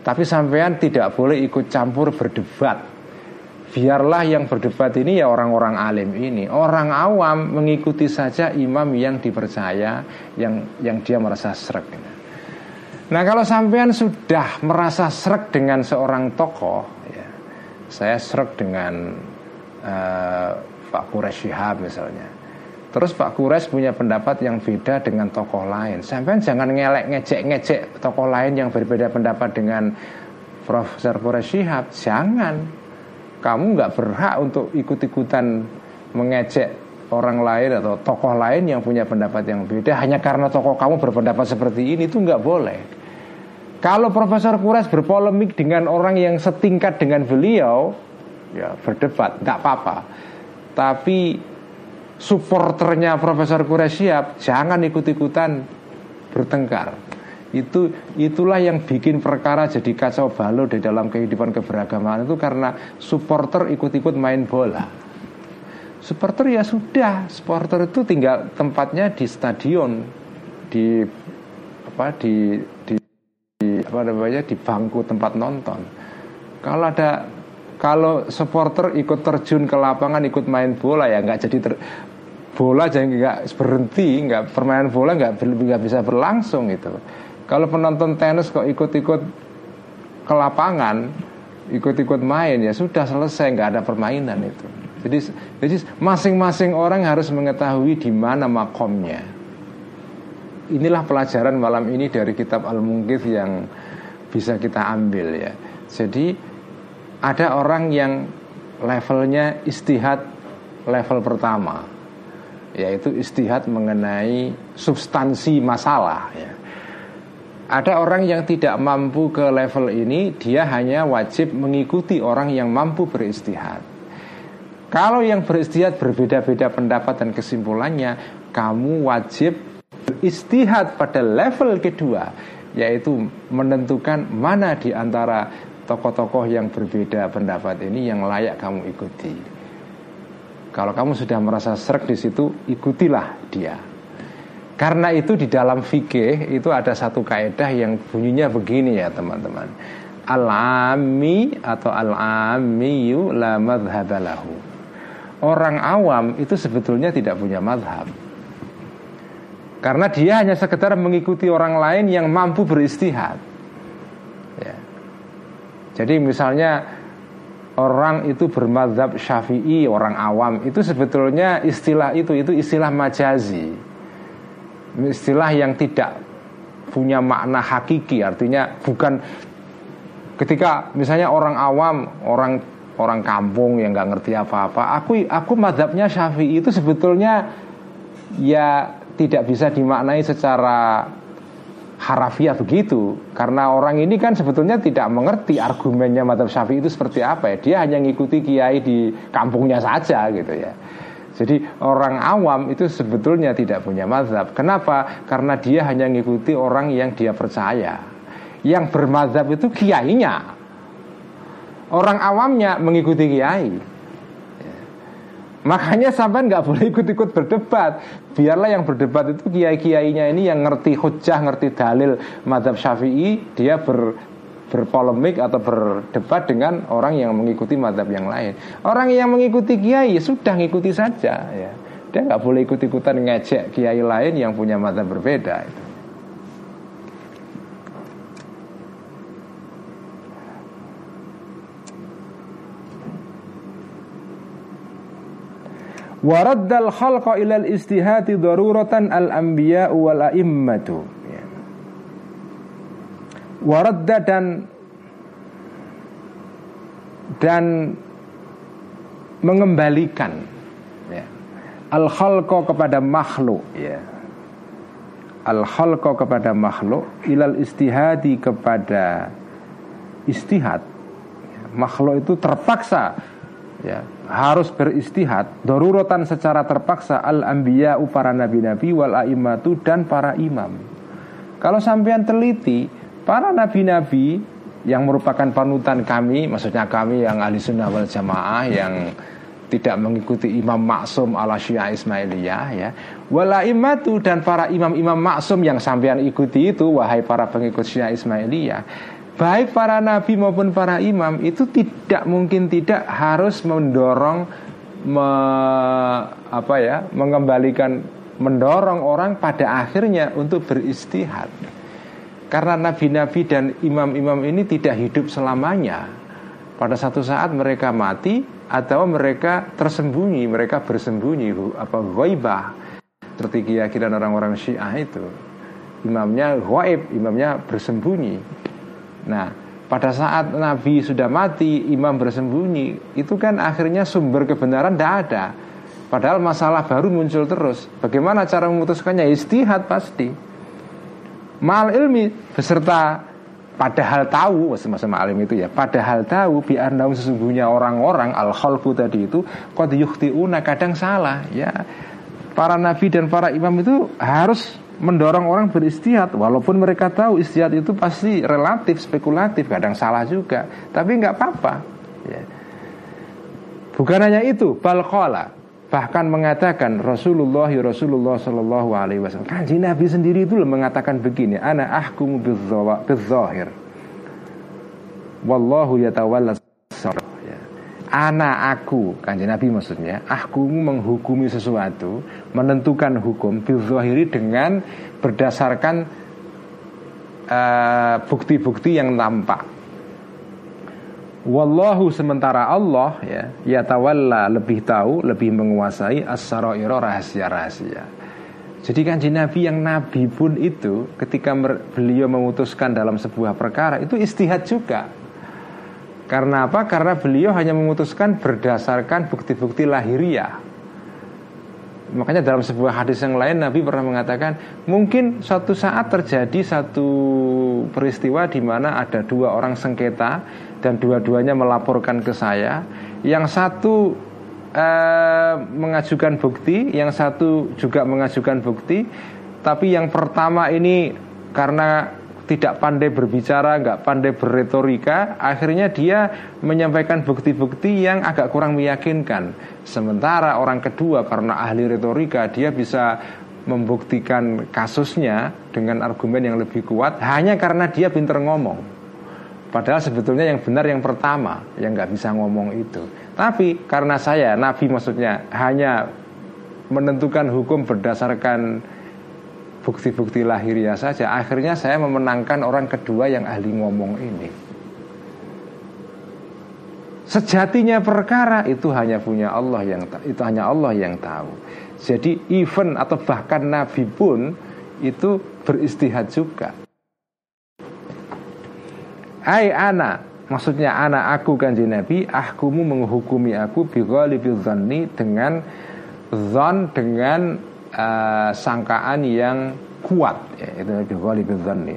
tapi sampean tidak boleh ikut campur berdebat. Biarlah yang berdebat ini ya orang-orang alim ini. Orang awam mengikuti saja imam yang dipercaya yang yang dia merasa srek nah kalau sampean sudah merasa srek dengan seorang tokoh ya, saya srek dengan uh, Pak Quraish Shihab misalnya Terus Pak Kures punya pendapat yang beda dengan tokoh lain. Sampai jangan ngelek ngecek-ngecek tokoh lain yang berbeda pendapat dengan Profesor Kures Shihab. Jangan. Kamu nggak berhak untuk ikut-ikutan mengecek orang lain atau tokoh lain yang punya pendapat yang beda hanya karena tokoh kamu berpendapat seperti ini itu nggak boleh. Kalau Profesor Kures berpolemik dengan orang yang setingkat dengan beliau, ya berdebat, nggak apa-apa. Tapi supporternya Profesor Kuresiap jangan ikut-ikutan bertengkar. Itu itulah yang bikin perkara jadi kacau balau di dalam kehidupan keberagaman itu karena supporter ikut-ikut main bola. Supporter ya sudah, supporter itu tinggal tempatnya di stadion, di apa di di, di apa namanya di bangku tempat nonton. Kalau ada kalau supporter ikut terjun ke lapangan ikut main bola ya nggak jadi ter, bola jadi nggak berhenti nggak permainan bola nggak nggak bisa berlangsung itu kalau penonton tenis kok ikut-ikut ke lapangan, ikut-ikut main ya sudah selesai, nggak ada permainan itu. Jadi, jadi masing-masing orang harus mengetahui di mana makomnya. Inilah pelajaran malam ini dari kitab Al-Munqidh yang bisa kita ambil ya. Jadi ada orang yang levelnya istihad level pertama yaitu istihad mengenai substansi masalah ya ada orang yang tidak mampu ke level ini, dia hanya wajib mengikuti orang yang mampu beristihad. Kalau yang beristihad berbeda-beda pendapat dan kesimpulannya, kamu wajib beristihad pada level kedua, yaitu menentukan mana di antara tokoh-tokoh yang berbeda pendapat ini yang layak kamu ikuti. Kalau kamu sudah merasa serak di situ, ikutilah dia. Karena itu di dalam fikih itu ada satu kaidah yang bunyinya begini ya teman-teman. Al-ami atau al-amiyu la madhabalahu. Orang awam itu sebetulnya tidak punya madhab. Karena dia hanya sekedar mengikuti orang lain yang mampu beristihad. Jadi misalnya orang itu bermadhab syafi'i, orang awam itu sebetulnya istilah itu itu istilah majazi. Istilah yang tidak punya makna hakiki artinya bukan ketika misalnya orang awam orang orang kampung yang nggak ngerti apa-apa aku aku madhabnya syafi'i itu sebetulnya ya tidak bisa dimaknai secara harafiah begitu karena orang ini kan sebetulnya tidak mengerti argumennya madhab syafi'i itu seperti apa ya dia hanya ngikuti kiai di kampungnya saja gitu ya jadi orang awam itu sebetulnya tidak punya mazhab. Kenapa? Karena dia hanya mengikuti orang yang dia percaya. Yang bermazhab itu kiainya. Orang awamnya mengikuti kiai. Makanya sampai nggak boleh ikut-ikut berdebat. Biarlah yang berdebat itu kiai-kiainya ini yang ngerti hujah, ngerti dalil madhab syafi'i, dia ber, berpolemik atau berdebat dengan orang yang mengikuti madhab yang lain. Orang yang mengikuti kiai sudah ngikuti saja ya. Dia nggak boleh ikut-ikutan ngecek kiai lain yang punya madhab berbeda. Itu. Waraddal khalqa ilal istihati daruratan al anbiya wal a'immatu waradda dan dan mengembalikan ya. al khalqa kepada makhluk ya. al khalqa kepada makhluk ilal istihadi kepada istihad ya. makhluk itu terpaksa ya harus beristihad daruratan secara terpaksa al anbiya para nabi-nabi wal aimatu dan para imam kalau sampean teliti Para nabi-nabi yang merupakan panutan kami, maksudnya kami yang ahli sunnah wal jamaah yang tidak mengikuti imam maksum ala syiah Ismailiyah ya. Walaimatu dan para imam-imam maksum yang sampean ikuti itu wahai para pengikut syiah Ismailiyah. Baik para nabi maupun para imam itu tidak mungkin tidak harus mendorong me, apa ya, mengembalikan mendorong orang pada akhirnya untuk beristihad. Karena nabi-nabi dan imam-imam ini tidak hidup selamanya. Pada satu saat mereka mati atau mereka tersembunyi, mereka bersembunyi apa ghaibah. Seperti keyakinan orang-orang Syiah itu. Imamnya ghaib, imamnya bersembunyi. Nah, pada saat Nabi sudah mati, imam bersembunyi, itu kan akhirnya sumber kebenaran tidak ada. Padahal masalah baru muncul terus. Bagaimana cara memutuskannya? Istihad pasti mal ilmi beserta padahal tahu sama-sama alim itu ya padahal tahu biar tahu sesungguhnya orang-orang al khalqu tadi itu qad yukhtiuna kadang salah ya para nabi dan para imam itu harus mendorong orang beristihad walaupun mereka tahu istihad itu pasti relatif spekulatif kadang salah juga tapi nggak apa-apa ya. bukan hanya itu balqala bahkan mengatakan Rasulullah ya Rasulullah Shallallahu Alaihi Wasallam kanji Nabi sendiri itu mengatakan begini ana ahkumu bidzahir wallahu yatawalla ya. Ana aku kanji Nabi maksudnya ahkumu menghukumi sesuatu menentukan hukum bidzahiri dengan berdasarkan uh, bukti-bukti yang nampak Wallahu sementara Allah ya ya tawalla lebih tahu, lebih menguasai as-saraira rahasia-rahasia. Jadi kan Nabi yang Nabi pun itu ketika beliau memutuskan dalam sebuah perkara itu istihad juga. Karena apa? Karena beliau hanya memutuskan berdasarkan bukti-bukti lahiriah. Makanya dalam sebuah hadis yang lain Nabi pernah mengatakan mungkin suatu saat terjadi satu peristiwa di mana ada dua orang sengketa dan dua-duanya melaporkan ke saya. Yang satu eh, mengajukan bukti, yang satu juga mengajukan bukti, tapi yang pertama ini karena tidak pandai berbicara, nggak pandai berretorika, akhirnya dia menyampaikan bukti-bukti yang agak kurang meyakinkan. Sementara orang kedua karena ahli retorika, dia bisa membuktikan kasusnya dengan argumen yang lebih kuat hanya karena dia pinter ngomong. Padahal sebetulnya yang benar yang pertama yang nggak bisa ngomong itu. Tapi karena saya Nabi maksudnya hanya menentukan hukum berdasarkan bukti-bukti lahiriah saja. Akhirnya saya memenangkan orang kedua yang ahli ngomong ini. Sejatinya perkara itu hanya punya Allah yang itu hanya Allah yang tahu. Jadi even atau bahkan Nabi pun itu beristihad juga. Hai anak Maksudnya anak aku kanji Nabi Ahkumu menghukumi aku Bighalibi dhanni dengan Zon dengan uh, Sangkaan yang kuat ya, Itu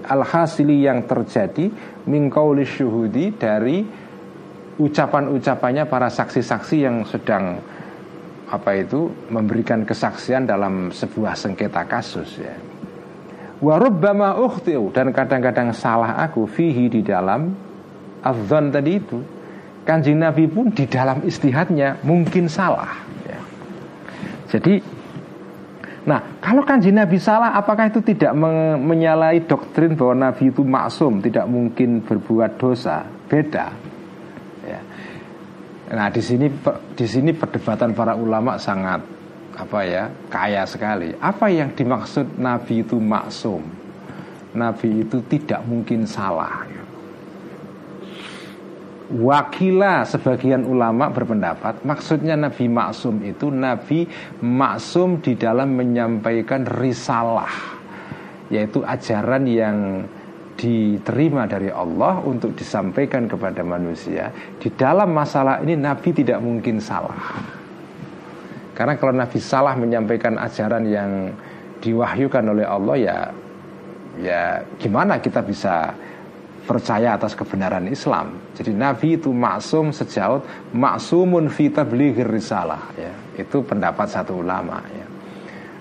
Al-hasili yang terjadi Mingkauli syuhudi dari Ucapan-ucapannya para saksi-saksi yang sedang Apa itu Memberikan kesaksian dalam sebuah sengketa kasus ya Warubbama ukhtiu dan kadang-kadang salah aku fihi di dalam azan tadi itu. Kanjeng Nabi pun di dalam istihadnya mungkin salah. Ya. Jadi, nah kalau kanjeng Nabi salah, apakah itu tidak menyalahi doktrin bahwa Nabi itu maksum, tidak mungkin berbuat dosa? Beda. Ya. Nah di sini di sini perdebatan para ulama sangat apa ya kaya sekali. Apa yang dimaksud Nabi itu maksum? Nabi itu tidak mungkin salah. Wakila sebagian ulama berpendapat Maksudnya Nabi maksum itu Nabi maksum di dalam menyampaikan risalah Yaitu ajaran yang diterima dari Allah Untuk disampaikan kepada manusia. Di dalam masalah ini Nabi tidak mungkin salah. Karena kalau Nabi salah menyampaikan ajaran yang diwahyukan oleh Allah ya ya gimana kita bisa percaya atas kebenaran Islam. Jadi Nabi itu maksum sejauh maksumun fi tablighir risalah ya. Itu pendapat satu ulama ya.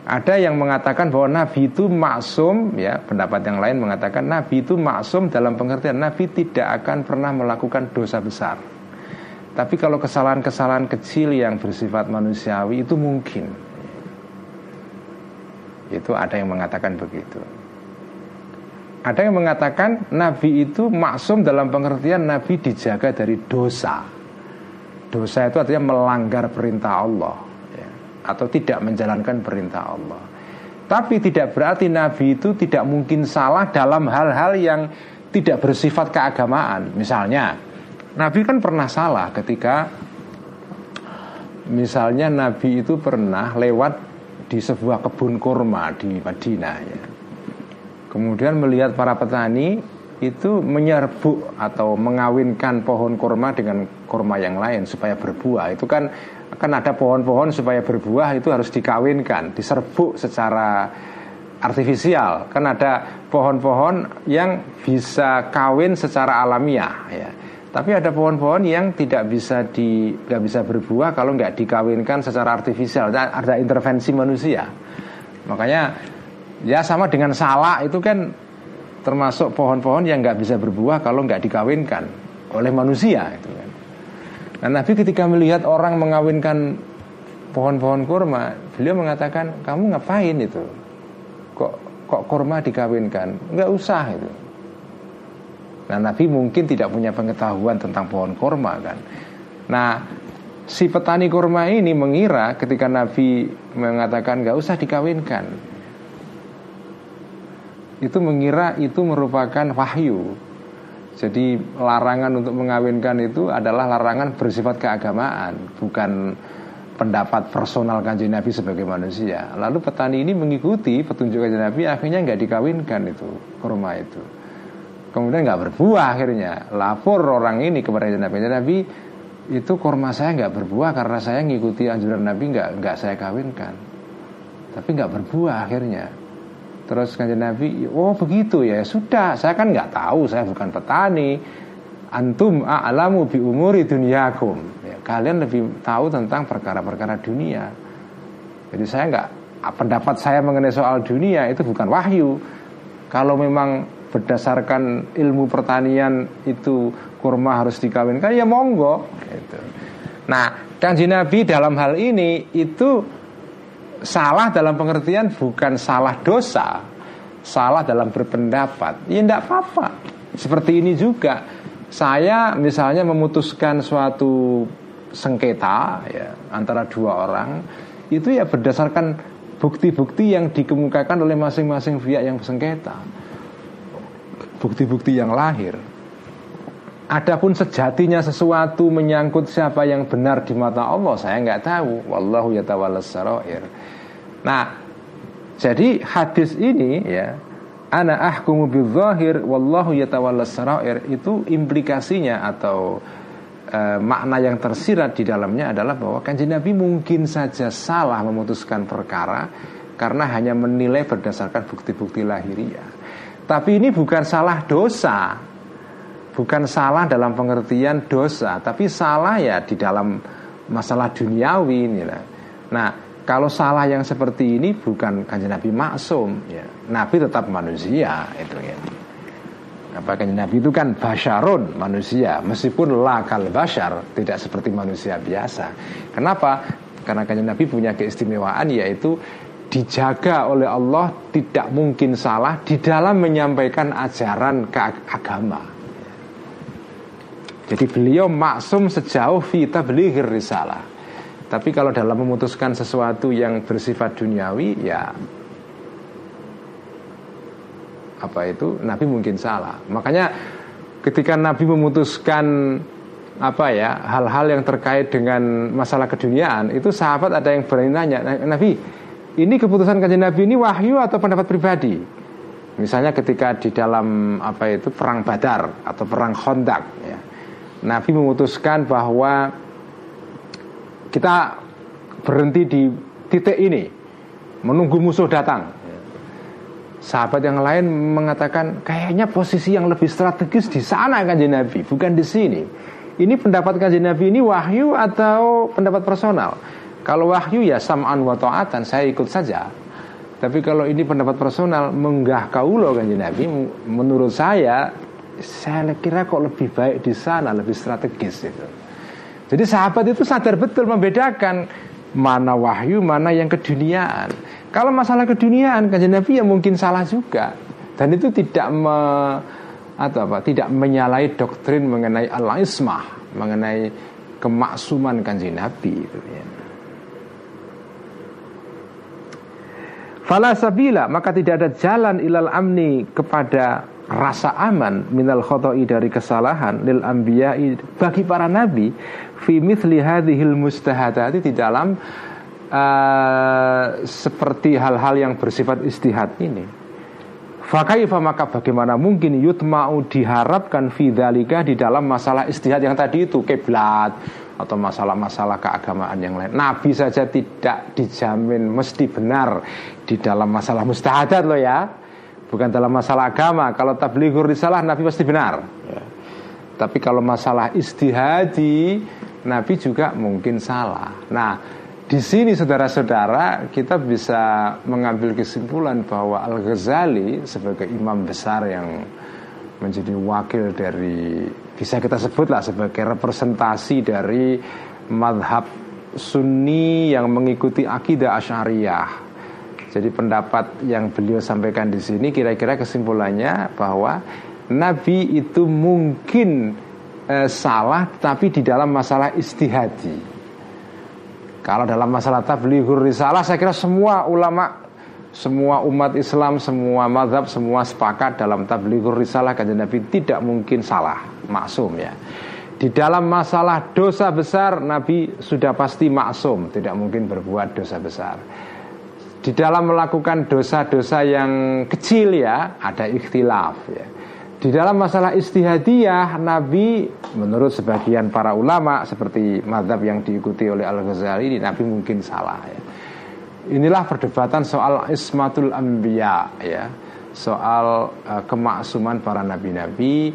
Ada yang mengatakan bahwa Nabi itu maksum ya, pendapat yang lain mengatakan Nabi itu maksum dalam pengertian Nabi tidak akan pernah melakukan dosa besar. Tapi kalau kesalahan-kesalahan kecil yang bersifat manusiawi itu mungkin. Itu ada yang mengatakan begitu. Ada yang mengatakan Nabi itu maksum dalam pengertian Nabi dijaga dari dosa. Dosa itu artinya melanggar perintah Allah ya, atau tidak menjalankan perintah Allah. Tapi tidak berarti Nabi itu tidak mungkin salah dalam hal-hal yang tidak bersifat keagamaan. Misalnya, Nabi kan pernah salah ketika misalnya Nabi itu pernah lewat di sebuah kebun kurma di Madinah ya. Kemudian melihat para petani itu menyerbuk atau mengawinkan pohon kurma dengan kurma yang lain supaya berbuah. Itu kan kan ada pohon-pohon supaya berbuah itu harus dikawinkan, diserbuk secara artifisial. Kan ada pohon-pohon yang bisa kawin secara alamiah ya. Tapi ada pohon-pohon yang tidak bisa di nggak bisa berbuah kalau nggak dikawinkan secara artifisial. Ada intervensi manusia. Makanya ya sama dengan salak itu kan termasuk pohon-pohon yang nggak bisa berbuah kalau nggak dikawinkan oleh manusia itu kan. Nah Nabi ketika melihat orang mengawinkan pohon-pohon kurma beliau mengatakan kamu ngapain itu? Kok kok kurma dikawinkan? Nggak usah itu. Nah Nabi mungkin tidak punya pengetahuan tentang pohon kurma kan. Nah si petani kurma ini mengira ketika Nabi mengatakan nggak usah dikawinkan itu mengira itu merupakan wahyu jadi larangan untuk mengawinkan itu adalah larangan bersifat keagamaan bukan pendapat personal kanjeng Nabi sebagai manusia. Lalu petani ini mengikuti petunjuk kanjeng Nabi, akhirnya nggak dikawinkan itu kurma itu. Kemudian nggak berbuah akhirnya. Lapor orang ini kepada kanjeng Nabi, kanjeng Nabi itu kurma saya nggak berbuah karena saya ngikuti anjuran Nabi nggak nggak saya kawinkan. Tapi nggak berbuah akhirnya. Terus kanjeng Nabi, oh begitu ya sudah, saya kan nggak tahu, saya bukan petani. Antum a'lamu bi umuri dunyakum kalian lebih tahu tentang perkara-perkara dunia. Jadi saya nggak pendapat saya mengenai soal dunia itu bukan wahyu. Kalau memang berdasarkan ilmu pertanian itu kurma harus dikawinkan ya monggo. Gitu. Nah, kanji Nabi dalam hal ini itu salah dalam pengertian bukan salah dosa, salah dalam berpendapat. Ya tidak apa-apa. Seperti ini juga saya misalnya memutuskan suatu sengketa ya antara dua orang itu ya berdasarkan bukti-bukti yang dikemukakan oleh masing-masing pihak yang sengketa. Bukti-bukti yang lahir. Adapun sejatinya sesuatu menyangkut siapa yang benar di mata Allah saya nggak tahu. Wallahu sarair. Nah, jadi hadis ini ya ana ahkumu bidzahir wallahu yatawallas sarair itu implikasinya atau e, makna yang tersirat di dalamnya adalah bahwa kanjeng Nabi mungkin saja salah memutuskan perkara karena hanya menilai berdasarkan bukti-bukti lahiriah. Tapi ini bukan salah dosa, bukan salah dalam pengertian dosa, tapi salah ya di dalam masalah duniawi ini lah. Nah, kalau salah yang seperti ini bukan kanjeng Nabi maksum, ya. Nabi tetap manusia itu ya. Apakah Nabi itu kan basyarun manusia Meskipun lakal basyar Tidak seperti manusia biasa Kenapa? Karena kanjeng Nabi punya keistimewaan Yaitu dijaga oleh Allah Tidak mungkin salah Di dalam menyampaikan ajaran ke agama Jadi beliau maksum sejauh Vita beli risalah. Tapi kalau dalam memutuskan sesuatu yang bersifat duniawi Ya apa itu? Nabi mungkin salah. Makanya ketika Nabi memutuskan apa ya hal-hal yang terkait dengan masalah keduniaan itu sahabat ada yang berani nanya Nabi ini keputusan kajian Nabi ini wahyu atau pendapat pribadi? Misalnya ketika di dalam apa itu perang Badar atau perang Khandaq ya Nabi memutuskan bahwa kita berhenti di titik ini menunggu musuh datang Sahabat yang lain mengatakan kayaknya posisi yang lebih strategis di sana kan Nabi, bukan di sini. Ini pendapat kanjeng Nabi ini wahyu atau pendapat personal? Kalau wahyu ya sam'an wa ta'atan, saya ikut saja. Tapi kalau ini pendapat personal menggah kaulo kanjeng Nabi, menurut saya saya kira kok lebih baik di sana, lebih strategis itu. Jadi sahabat itu sadar betul membedakan mana wahyu, mana yang keduniaan. Kalau masalah keduniaan kajian Nabi ya mungkin salah juga dan itu tidak me, atau apa tidak menyalahi doktrin mengenai al-ismah mengenai kemaksuman kanjeng Nabi itu ya. Fala sabila maka tidak ada jalan ilal amni kepada rasa aman minal khoto'i dari kesalahan lil ambiyai bagi para nabi fi mithli hadhil mustahadati di dalam uh, seperti hal-hal yang bersifat istihad ini Fakaifa maka bagaimana mungkin yutma'u diharapkan fidalika di dalam masalah istihad yang tadi itu kiblat atau masalah-masalah keagamaan yang lain. Nabi saja tidak dijamin mesti benar di dalam masalah mustahadat loh ya. Bukan dalam masalah agama. Kalau tablighur risalah Nabi pasti benar. Ya. Tapi kalau masalah istihadi Nabi juga mungkin salah. Nah, di sini saudara-saudara kita bisa mengambil kesimpulan bahwa Al-Ghazali sebagai imam besar yang menjadi wakil dari bisa kita sebutlah sebagai representasi dari madhab sunni yang mengikuti akidah asyariah. Jadi pendapat yang beliau sampaikan di sini kira-kira kesimpulannya bahwa Nabi itu mungkin eh, salah tapi di dalam masalah istihadi. Kalau dalam masalah tablighur risalah saya kira semua ulama semua umat Islam, semua mazhab, semua sepakat dalam tablighur risalah kanjeng Nabi tidak mungkin salah, maksum ya. Di dalam masalah dosa besar Nabi sudah pasti maksum, tidak mungkin berbuat dosa besar. Di dalam melakukan dosa-dosa yang kecil ya ada ikhtilaf ya. Di dalam masalah istihadiyah Nabi menurut sebagian para ulama seperti madhab yang diikuti oleh Al-Ghazali ini Nabi mungkin salah ya. Inilah perdebatan soal ismatul anbiya ya, soal uh, kemaksuman para nabi-nabi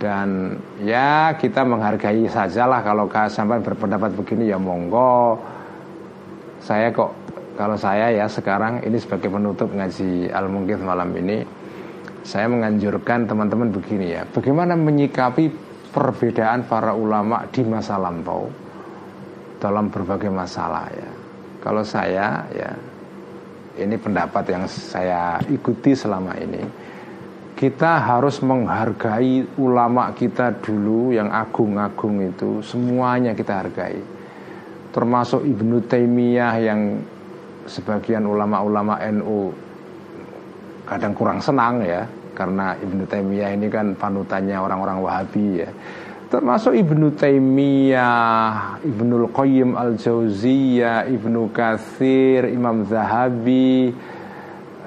dan ya kita menghargai sajalah kalau sampai berpendapat begini ya monggo. Saya kok kalau saya ya sekarang ini sebagai penutup ngaji Al-Mungkith malam ini saya menganjurkan teman-teman begini ya, bagaimana menyikapi perbedaan para ulama di masa lampau dalam berbagai masalah ya. Kalau saya ya, ini pendapat yang saya ikuti selama ini. Kita harus menghargai ulama kita dulu yang agung-agung itu semuanya kita hargai. Termasuk Ibnu Taimiyah yang sebagian ulama-ulama NU kadang kurang senang ya karena Ibnu Taimiyah ini kan panutannya orang-orang Wahabi ya. Termasuk Ibnu Taimiyah, Ibnu Qayyim Al-Jauziyah, Ibnu Katsir, Imam Zahabi,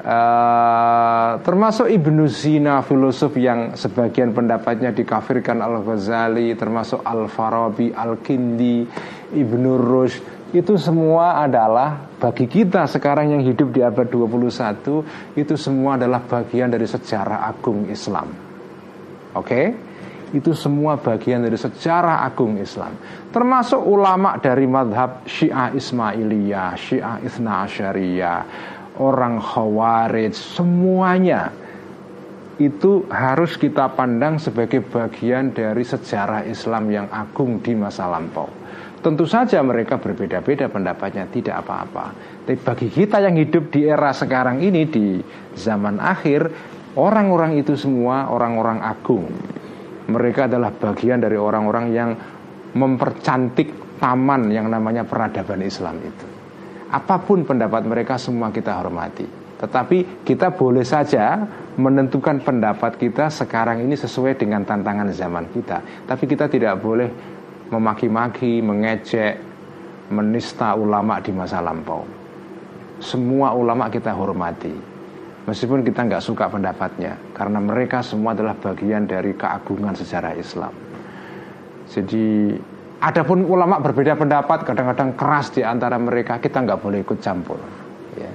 uh, termasuk Ibnu Sina filosof yang sebagian pendapatnya dikafirkan Al-Ghazali, termasuk Al-Farabi, Al-Kindi, Ibnu Rushd itu semua adalah bagi kita sekarang yang hidup di abad 21 itu semua adalah bagian dari sejarah agung Islam. Oke? Okay? Itu semua bagian dari sejarah agung Islam. Termasuk ulama dari madhab Syiah Ismailiyah, Syiah Ithna Asyariyah, orang Khawarij, semuanya itu harus kita pandang sebagai bagian dari sejarah Islam yang agung di masa lampau. Tentu saja mereka berbeda-beda pendapatnya tidak apa-apa. Tapi bagi kita yang hidup di era sekarang ini di zaman akhir, orang-orang itu semua orang-orang agung. Mereka adalah bagian dari orang-orang yang mempercantik taman yang namanya peradaban Islam itu. Apa pun pendapat mereka semua kita hormati. Tetapi kita boleh saja menentukan pendapat kita sekarang ini sesuai dengan tantangan zaman kita. Tapi kita tidak boleh memaki-maki, mengejek, menista ulama di masa lampau. Semua ulama kita hormati, meskipun kita nggak suka pendapatnya, karena mereka semua adalah bagian dari keagungan sejarah Islam. Jadi, adapun ulama berbeda pendapat, kadang-kadang keras di antara mereka, kita nggak boleh ikut campur. Ya.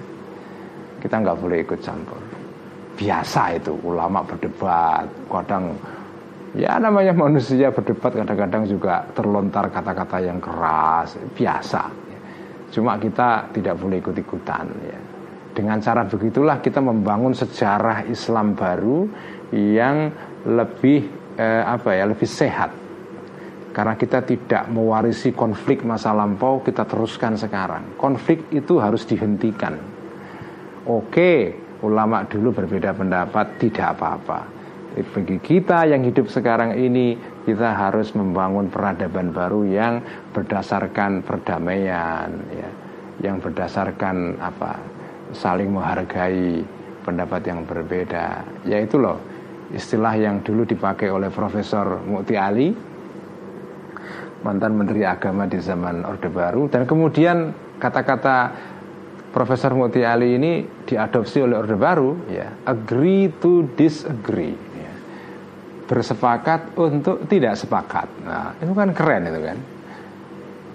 Kita nggak boleh ikut campur. Biasa itu ulama berdebat, kadang Ya namanya manusia berdebat kadang-kadang juga terlontar kata-kata yang keras Biasa. Cuma kita tidak boleh ikut-ikutan ya. Dengan cara begitulah kita membangun sejarah Islam baru Yang lebih eh, apa ya lebih sehat. Karena kita tidak mewarisi konflik masa lampau Kita teruskan sekarang. Konflik itu harus dihentikan. Oke ulama dulu berbeda pendapat Tidak apa-apa bagi kita yang hidup sekarang ini kita harus membangun peradaban baru yang berdasarkan perdamaian ya. Yang berdasarkan apa? Saling menghargai pendapat yang berbeda. Yaitu loh istilah yang dulu dipakai oleh Profesor Mukti Ali mantan Menteri Agama di zaman Orde Baru. Dan kemudian kata-kata Profesor Muti Ali ini diadopsi oleh Orde Baru ya. Agree to disagree. Bersepakat untuk tidak sepakat. Nah itu kan keren itu kan.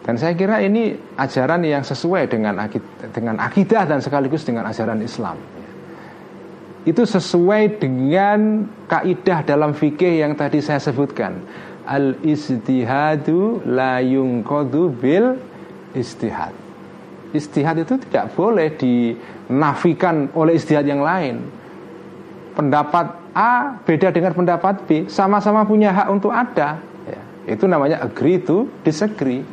Dan saya kira ini ajaran yang sesuai dengan akid, dengan akidah dan sekaligus dengan ajaran Islam. Itu sesuai dengan kaidah dalam fikih yang tadi saya sebutkan. Al istihadu la yungkodu bil istihad. Istihad itu tidak boleh dinafikan oleh istihad yang lain. Pendapat A beda dengan pendapat B, sama-sama punya hak untuk ada. Ya, itu namanya agree to disagree.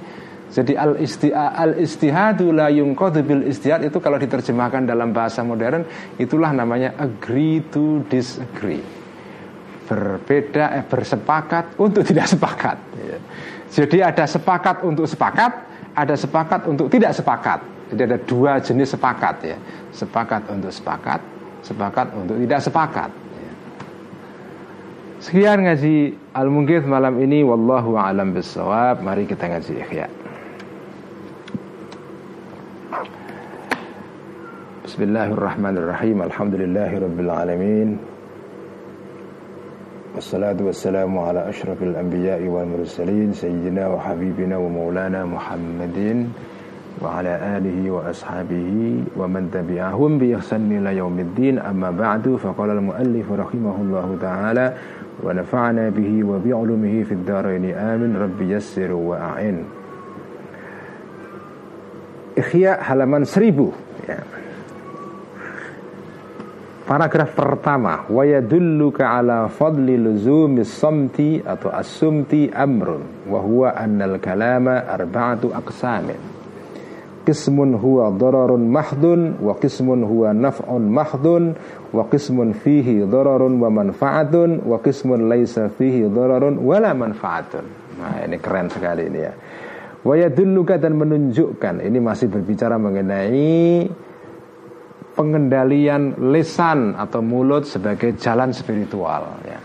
Jadi al al istihadu la bil istihad itu kalau diterjemahkan dalam bahasa modern itulah namanya agree to disagree. Berbeda eh, bersepakat untuk tidak sepakat. Ya. Jadi ada sepakat untuk sepakat, ada sepakat untuk tidak sepakat. Jadi ada dua jenis sepakat ya. Sepakat untuk sepakat, sepakat untuk tidak sepakat. Sekian ngaji Al-Mungkith malam ini Wallahu a'lam bisawab Mari kita ngaji ikhya. Bismillahirrahmanirrahim. Alhamdulillahirrabbilalamin Wassalatu wassalamu ala ashrafil anbiya'i wal mursalin Sayyidina wa habibina wa maulana Muhammadin Wa ala alihi wa ashabihi Wa man tabi'ahum bi ihsan ila yaumiddin Amma ba'du faqala al-muallifu rahimahullahu ta'ala ونفعنا به وبعلمه في الدارين آمين رب يسر وأعين إخياء halaman 1000 ya. Paragraf pertama wa yadulluka ala fadli luzumi samti atau asumti amrun wa huwa annal kalama arba'atu aqsamin Qismun huwa dararun mahdun wa qismun huwa naf'un mahdun wa qismun fihi dararun wa manfaatun wa qismun laisa fihi dararun wala manfaatun Nah ini keren sekali ini ya Wa yadulluka dan menunjukkan Ini masih berbicara mengenai pengendalian lesan atau mulut sebagai jalan spiritual ya.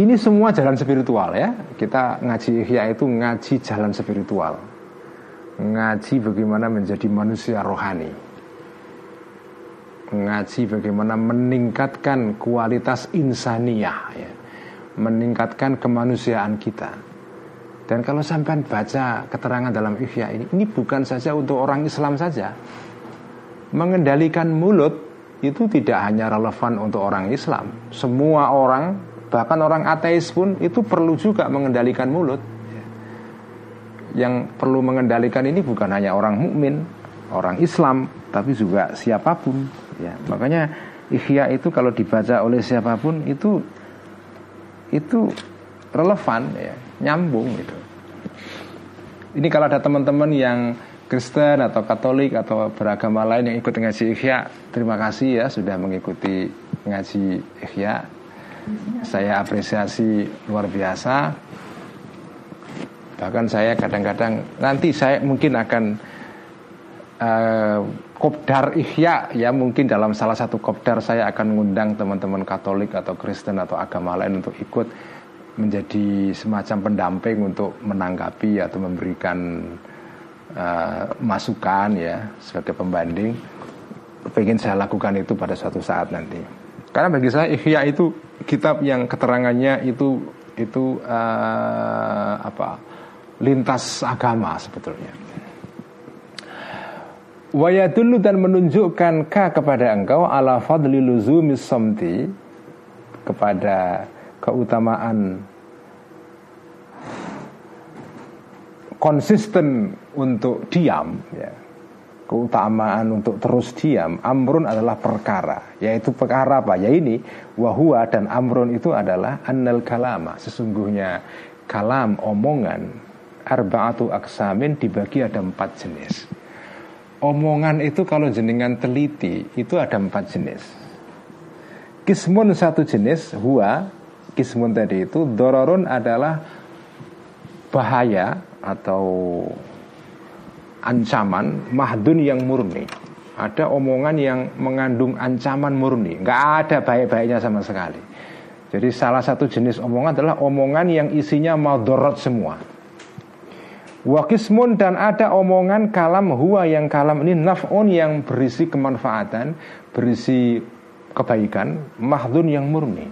Ini semua jalan spiritual ya. Kita ngaji ihya itu ngaji jalan spiritual. Ngaji bagaimana menjadi manusia rohani. Ngaji bagaimana meningkatkan kualitas insaniah ya. Meningkatkan kemanusiaan kita. Dan kalau sampai baca keterangan dalam ihya ini, ini bukan saja untuk orang Islam saja, mengendalikan mulut itu tidak hanya relevan untuk orang Islam. Semua orang, bahkan orang ateis pun itu perlu juga mengendalikan mulut. Yang perlu mengendalikan ini bukan hanya orang mukmin, orang Islam, tapi juga siapa pun. Ya, makanya ikhya itu kalau dibaca oleh siapa pun itu itu relevan, ya, nyambung gitu. Ini kalau ada teman-teman yang Kristen atau Katolik atau beragama lain yang ikut ngaji Ikhya Terima kasih ya sudah mengikuti ngaji Ikhya Saya apresiasi luar biasa Bahkan saya kadang-kadang Nanti saya mungkin akan uh, Kopdar Ikhya Ya mungkin dalam salah satu kopdar saya akan mengundang teman-teman Katolik atau Kristen atau agama lain untuk ikut menjadi semacam pendamping untuk menanggapi atau memberikan uh, masukan ya sebagai pembanding. Pengen saya lakukan itu pada suatu saat nanti. Karena bagi saya Ihya itu kitab yang keterangannya itu itu uh, apa lintas agama sebetulnya. Wayadulu dan menunjukkan ka kepada engkau ala fadli luzumis somti kepada keutamaan konsisten untuk diam ya. keutamaan untuk terus diam amrun adalah perkara. Yaitu perkara apa? Ya ini wahua dan amrun itu adalah annal kalama sesungguhnya kalam omongan arbaatu aksamin dibagi ada empat jenis. Omongan itu kalau jenengan teliti itu ada empat jenis. Kismun satu jenis huwa kismun tadi itu dororun adalah bahaya atau ancaman mahdun yang murni. Ada omongan yang mengandung ancaman murni. Nggak ada baik-baiknya sama sekali. Jadi salah satu jenis omongan adalah omongan yang isinya madorot semua Wakismun dan ada omongan kalam huwa yang kalam ini naf'un yang berisi kemanfaatan, berisi kebaikan, mahdun yang murni.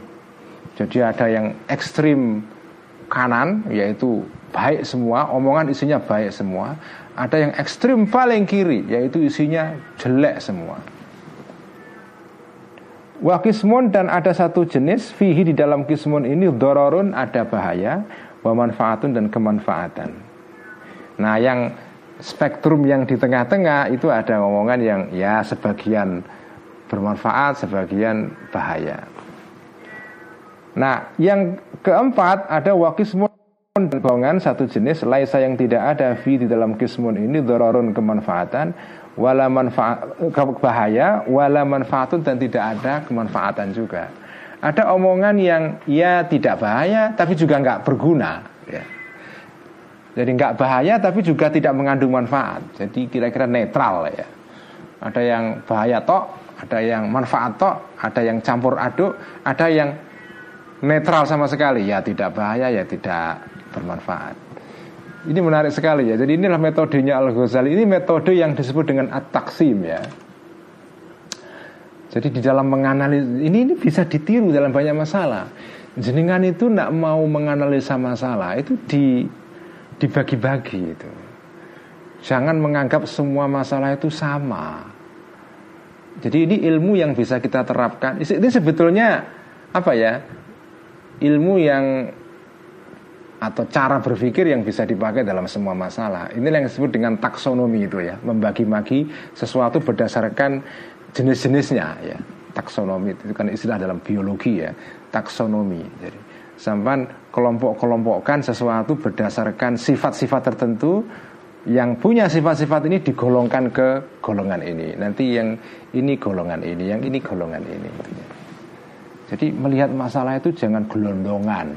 Jadi ada yang ekstrim kanan yaitu baik semua, omongan isinya baik semua. Ada yang ekstrim paling kiri yaitu isinya jelek semua. Wakismun dan ada satu jenis fihi di dalam kismun ini dororun ada bahaya, wa manfaatun dan kemanfaatan. Nah yang spektrum yang di tengah-tengah itu ada omongan yang ya sebagian bermanfaat, sebagian bahaya. Nah yang keempat ada wakismun golongan satu jenis laisa yang tidak ada fi di dalam kismun ini dororun kemanfaatan wala manfaat bahaya wala manfaatun dan tidak ada kemanfaatan juga. Ada omongan yang ya tidak bahaya tapi juga nggak berguna. Ya. Jadi nggak bahaya tapi juga tidak mengandung manfaat. Jadi kira-kira netral ya. Ada yang bahaya tok, ada yang manfaat tok, ada yang campur aduk, ada yang netral sama sekali ya tidak bahaya ya tidak bermanfaat. Ini menarik sekali ya. Jadi inilah metodenya Al Ghazali. Ini metode yang disebut dengan at-taksim ya. Jadi di dalam menganalisis ini, ini bisa ditiru dalam banyak masalah. Jenengan itu nak mau menganalisa masalah itu di dibagi-bagi itu. Jangan menganggap semua masalah itu sama. Jadi ini ilmu yang bisa kita terapkan. Ini sebetulnya apa ya? Ilmu yang atau cara berpikir yang bisa dipakai dalam semua masalah. Ini yang disebut dengan taksonomi itu ya, membagi-bagi sesuatu berdasarkan jenis-jenisnya ya. Taksonomi itu kan istilah dalam biologi ya, taksonomi. Jadi sampai kelompok-kelompokkan sesuatu berdasarkan sifat-sifat tertentu yang punya sifat-sifat ini digolongkan ke golongan ini. Nanti yang ini golongan ini, yang ini golongan ini. Jadi melihat masalah itu jangan gelondongan.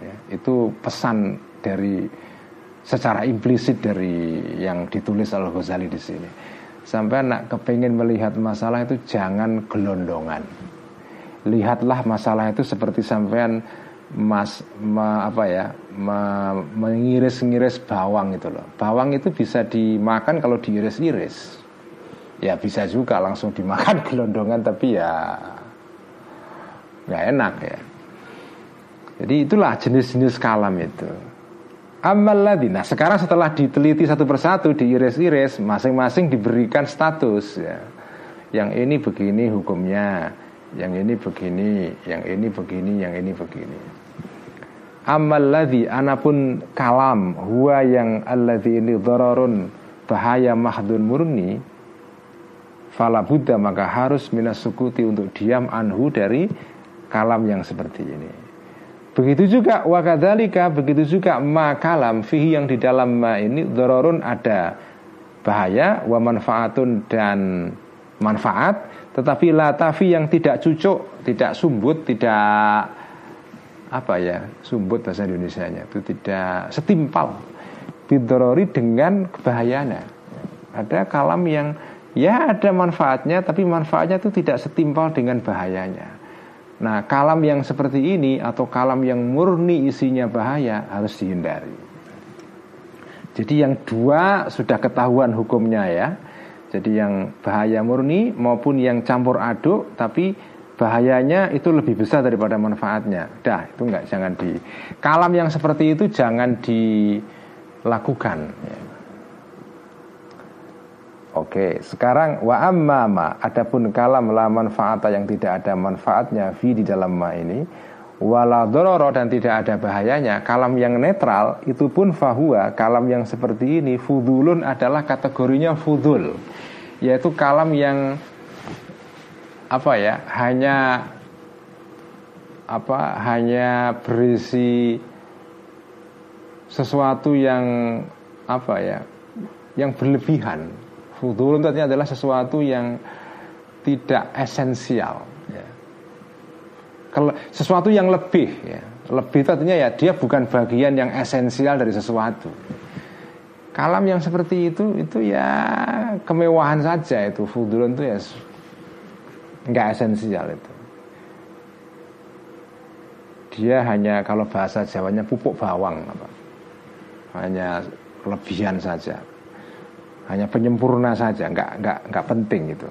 Ya, itu pesan dari secara implisit dari yang ditulis Al Ghazali di sini. Sampai anak kepengen melihat masalah itu jangan gelondongan. Lihatlah masalah itu seperti sampean mas ma, apa ya ma, mengiris-ngiris bawang itu loh. Bawang itu bisa dimakan kalau diiris-iris. Ya bisa juga langsung dimakan gelondongan tapi ya nggak enak ya. Jadi itulah jenis-jenis kalam itu. Amal Nah sekarang setelah diteliti satu persatu diiris-iris masing-masing diberikan status ya. Yang ini begini hukumnya, yang ini begini, yang ini begini, yang ini begini. Amal ladhi anapun kalam Huwa yang alladhi ini Dhararun bahaya mahdun murni Fala Buddha maka harus minas sukuti untuk diam anhu dari kalam yang seperti ini. Begitu juga wakadhalika Begitu juga ma kalam Fihi yang di dalam ma ini Dhararun ada bahaya Wa manfaatun dan manfaat Tetapi latafi yang tidak cucuk Tidak sumbut Tidak apa ya sumbut bahasa Indonesia nya itu tidak setimpal bidorori dengan kebahayaannya ada kalam yang ya ada manfaatnya tapi manfaatnya itu tidak setimpal dengan bahayanya. Nah kalam yang seperti ini atau kalam yang murni isinya bahaya harus dihindari. Jadi yang dua sudah ketahuan hukumnya ya. Jadi yang bahaya murni maupun yang campur aduk tapi bahayanya itu lebih besar daripada manfaatnya. Dah, itu enggak jangan di kalam yang seperti itu jangan dilakukan. Oke, sekarang wa amma ma adapun kalam la manfaata yang tidak ada manfaatnya fi di dalam ma ini wala dororo dan tidak ada bahayanya kalam yang netral itu pun fahuwa kalam yang seperti ini fudulun adalah kategorinya fudul yaitu kalam yang apa ya hanya apa hanya berisi sesuatu yang apa ya yang berlebihan. Fudul artinya adalah sesuatu yang tidak esensial ya. sesuatu yang lebih ya. Lebih itu artinya ya dia bukan bagian yang esensial dari sesuatu. Kalam yang seperti itu itu ya kemewahan saja itu. Fudulun itu ya nggak esensial itu. Dia hanya kalau bahasa Jawanya pupuk bawang apa. Hanya lebihan saja. Hanya penyempurna saja nggak nggak nggak penting itu.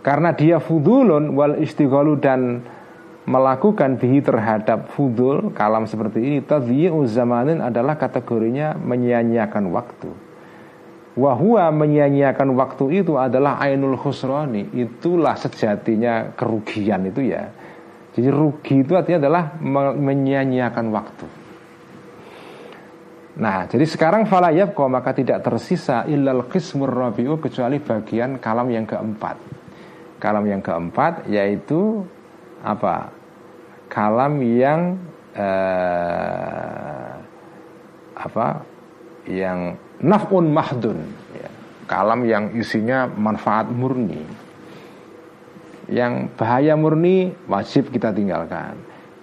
Karena dia fudulun wal istighalu dan melakukan bihi terhadap fudul kalam seperti ini tadhiyu zamanin adalah kategorinya menyia-nyiakan waktu wahwa menyia-nyiakan waktu itu adalah ainul khusroni itulah sejatinya kerugian itu ya jadi rugi itu artinya adalah menyia-nyiakan waktu Nah, jadi sekarang falayab kok maka tidak tersisa illal qismur rabi'u kecuali bagian kalam yang keempat. Kalam yang keempat yaitu apa? Kalam yang eh, apa? Yang naf'un mahdun. Ya. Kalam yang isinya manfaat murni. Yang bahaya murni wajib kita tinggalkan.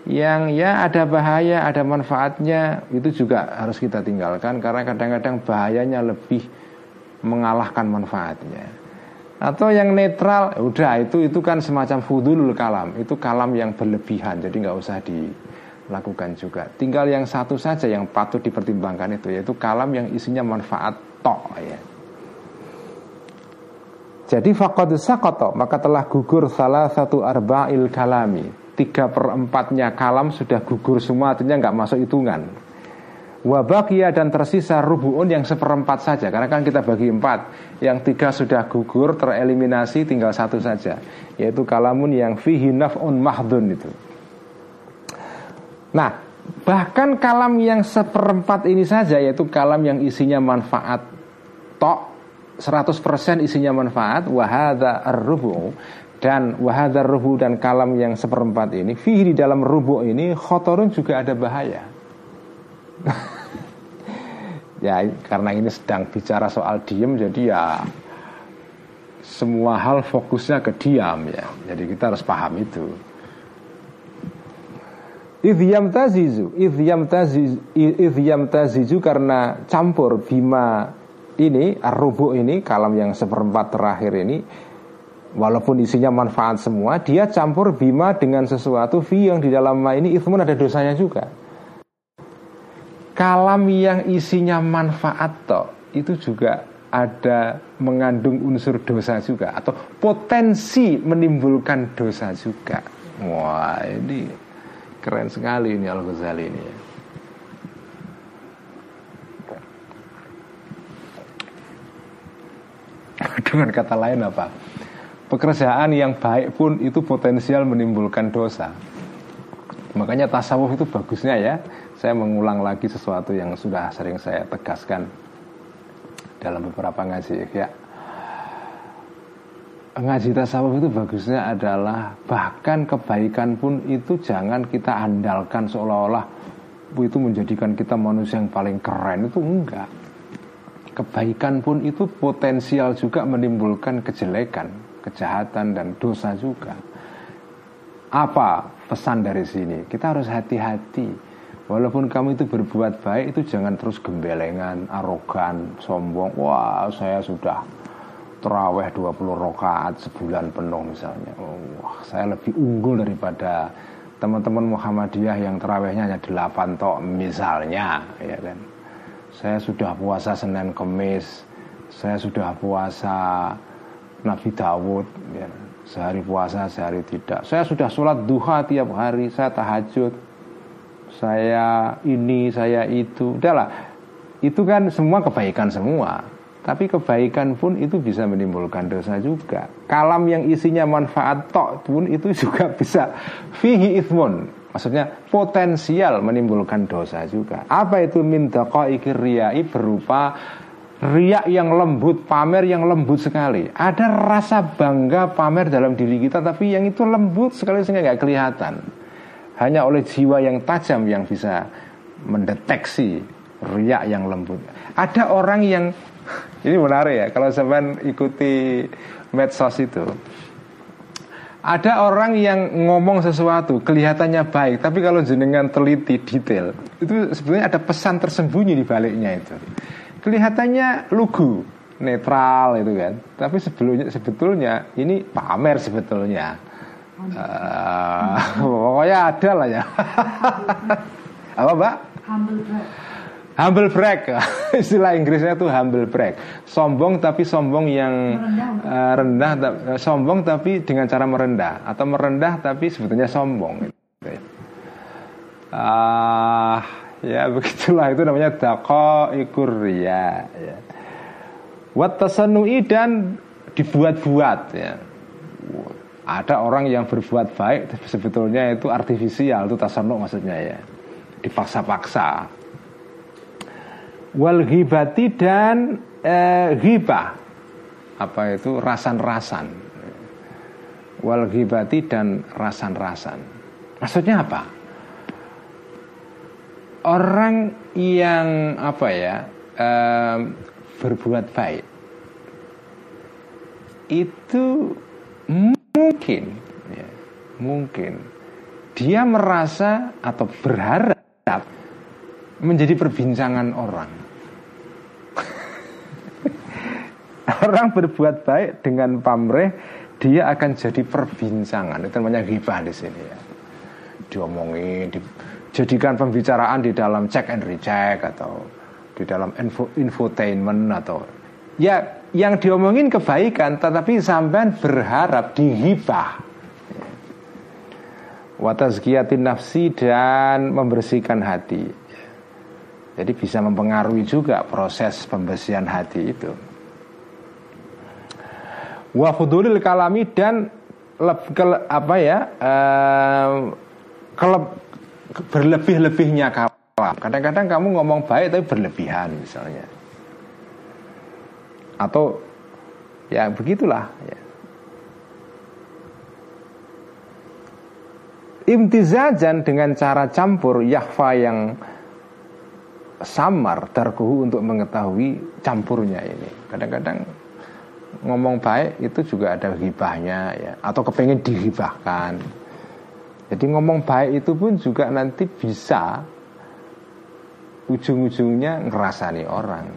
Yang ya ada bahaya, ada manfaatnya itu juga harus kita tinggalkan. Karena kadang-kadang bahayanya lebih mengalahkan manfaatnya. Atau yang netral, udah itu itu kan semacam fudulul kalam, itu kalam yang berlebihan, jadi nggak usah dilakukan juga. Tinggal yang satu saja yang patut dipertimbangkan itu yaitu kalam yang isinya manfaat tok ya. Jadi fakad sakoto maka telah gugur salah satu arba'il kalami. Tiga per empatnya kalam sudah gugur semua artinya nggak masuk hitungan. Wabakia dan tersisa rubuun yang seperempat saja. Karena kan kita bagi empat. Yang tiga sudah gugur tereliminasi tinggal satu saja. Yaitu kalamun yang fihi naf'un mahdun itu nah bahkan kalam yang seperempat ini saja yaitu kalam yang isinya manfaat tok 100% isinya manfaat wahada ar-rubu dan wahadar rubu dan kalam yang seperempat ini fihi di dalam rubu ini khotorun juga ada bahaya. Ya karena ini sedang bicara soal diem jadi ya semua hal fokusnya ke diam ya. Jadi kita harus paham itu Idhyam tazizu Idhyam tazizu tazizu karena campur bima ini Ar-rubu ini Kalam yang seperempat terakhir ini Walaupun isinya manfaat semua Dia campur bima dengan sesuatu Vi yang di dalam ma ini. Ithmun ada dosanya juga. Kalam yang isinya manfaat toh Itu juga ada mengandung unsur dosa juga Atau potensi menimbulkan dosa juga. Wah ini keren sekali ini Al-Ghazali ini ya Dengan kata lain apa? pekerjaan yang baik pun itu potensial menimbulkan dosa. Makanya tasawuf itu bagusnya ya. Saya mengulang lagi sesuatu yang sudah sering saya tegaskan dalam beberapa ngaji ya. Ngaji tasawuf itu bagusnya adalah bahkan kebaikan pun itu jangan kita andalkan seolah-olah itu menjadikan kita manusia yang paling keren itu enggak. Kebaikan pun itu potensial juga menimbulkan kejelekan kejahatan dan dosa juga. Apa pesan dari sini? Kita harus hati-hati. Walaupun kamu itu berbuat baik itu jangan terus gembelengan, arogan, sombong. Wah, saya sudah teraweh 20 rakaat sebulan penuh misalnya. Wah, saya lebih unggul daripada teman-teman Muhammadiyah yang terawihnya hanya 8 tok misalnya, ya kan. Saya sudah puasa Senin Kemis, saya sudah puasa Nabi Dawud ya. Sehari puasa, sehari tidak Saya sudah sholat duha tiap hari Saya tahajud Saya ini, saya itu Udahlah Itu kan semua kebaikan semua Tapi kebaikan pun itu bisa menimbulkan dosa juga Kalam yang isinya manfaat tok pun itu juga bisa Fihi ithmun Maksudnya potensial menimbulkan dosa juga Apa itu min riyai berupa riak yang lembut, pamer yang lembut sekali. Ada rasa bangga pamer dalam diri kita, tapi yang itu lembut sekali sehingga nggak kelihatan. Hanya oleh jiwa yang tajam yang bisa mendeteksi riak yang lembut. Ada orang yang ini menarik ya, kalau zaman ikuti medsos itu. Ada orang yang ngomong sesuatu kelihatannya baik, tapi kalau jenengan teliti detail, itu sebenarnya ada pesan tersembunyi di baliknya itu. Kelihatannya lugu netral itu kan. Tapi sebelumnya sebetulnya ini pamer sebetulnya. Uh, pokoknya ada lah ya. Apa mbak istilah Inggrisnya itu humble brag. Sombong tapi sombong yang rendah, uh, rendah uh, sombong tapi dengan cara merendah. Atau merendah tapi sebetulnya sombong. Ah uh, ya begitulah. Itu namanya dako ikur ya, ya. Wat dan dibuat-buat ya. Ada orang yang berbuat baik sebetulnya itu artifisial itu tasanu maksudnya ya. Dipaksa-paksa wal ghibati dan eh, ghibah. Apa itu? Rasan-rasan. Wal ghibati dan rasan-rasan. Maksudnya apa? Orang yang apa ya eh, berbuat baik itu mungkin ya, mungkin dia merasa atau berharap menjadi perbincangan orang orang berbuat baik dengan pamrih dia akan jadi perbincangan. Itu namanya ghibah di sini ya. Diomongin dijadikan pembicaraan di dalam check and recheck atau di dalam info, infotainment atau ya yang diomongin kebaikan tetapi sampean berharap dihibah. Watazkiyatin nafsi dan membersihkan hati. Jadi bisa mempengaruhi juga proses pembersihan hati itu wa fudulil kalami dan leb, ke, apa ya uh, keleb, berlebih-lebihnya kalam kadang-kadang kamu ngomong baik tapi berlebihan misalnya. Atau ya begitulah ya. imtizajan dengan cara campur yahfa yang samar darkuhu untuk mengetahui campurnya ini. Kadang-kadang ngomong baik itu juga ada hibahnya ya. Atau kepengen dihibahkan. Jadi ngomong baik itu pun juga nanti bisa ujung-ujungnya ngerasani orang.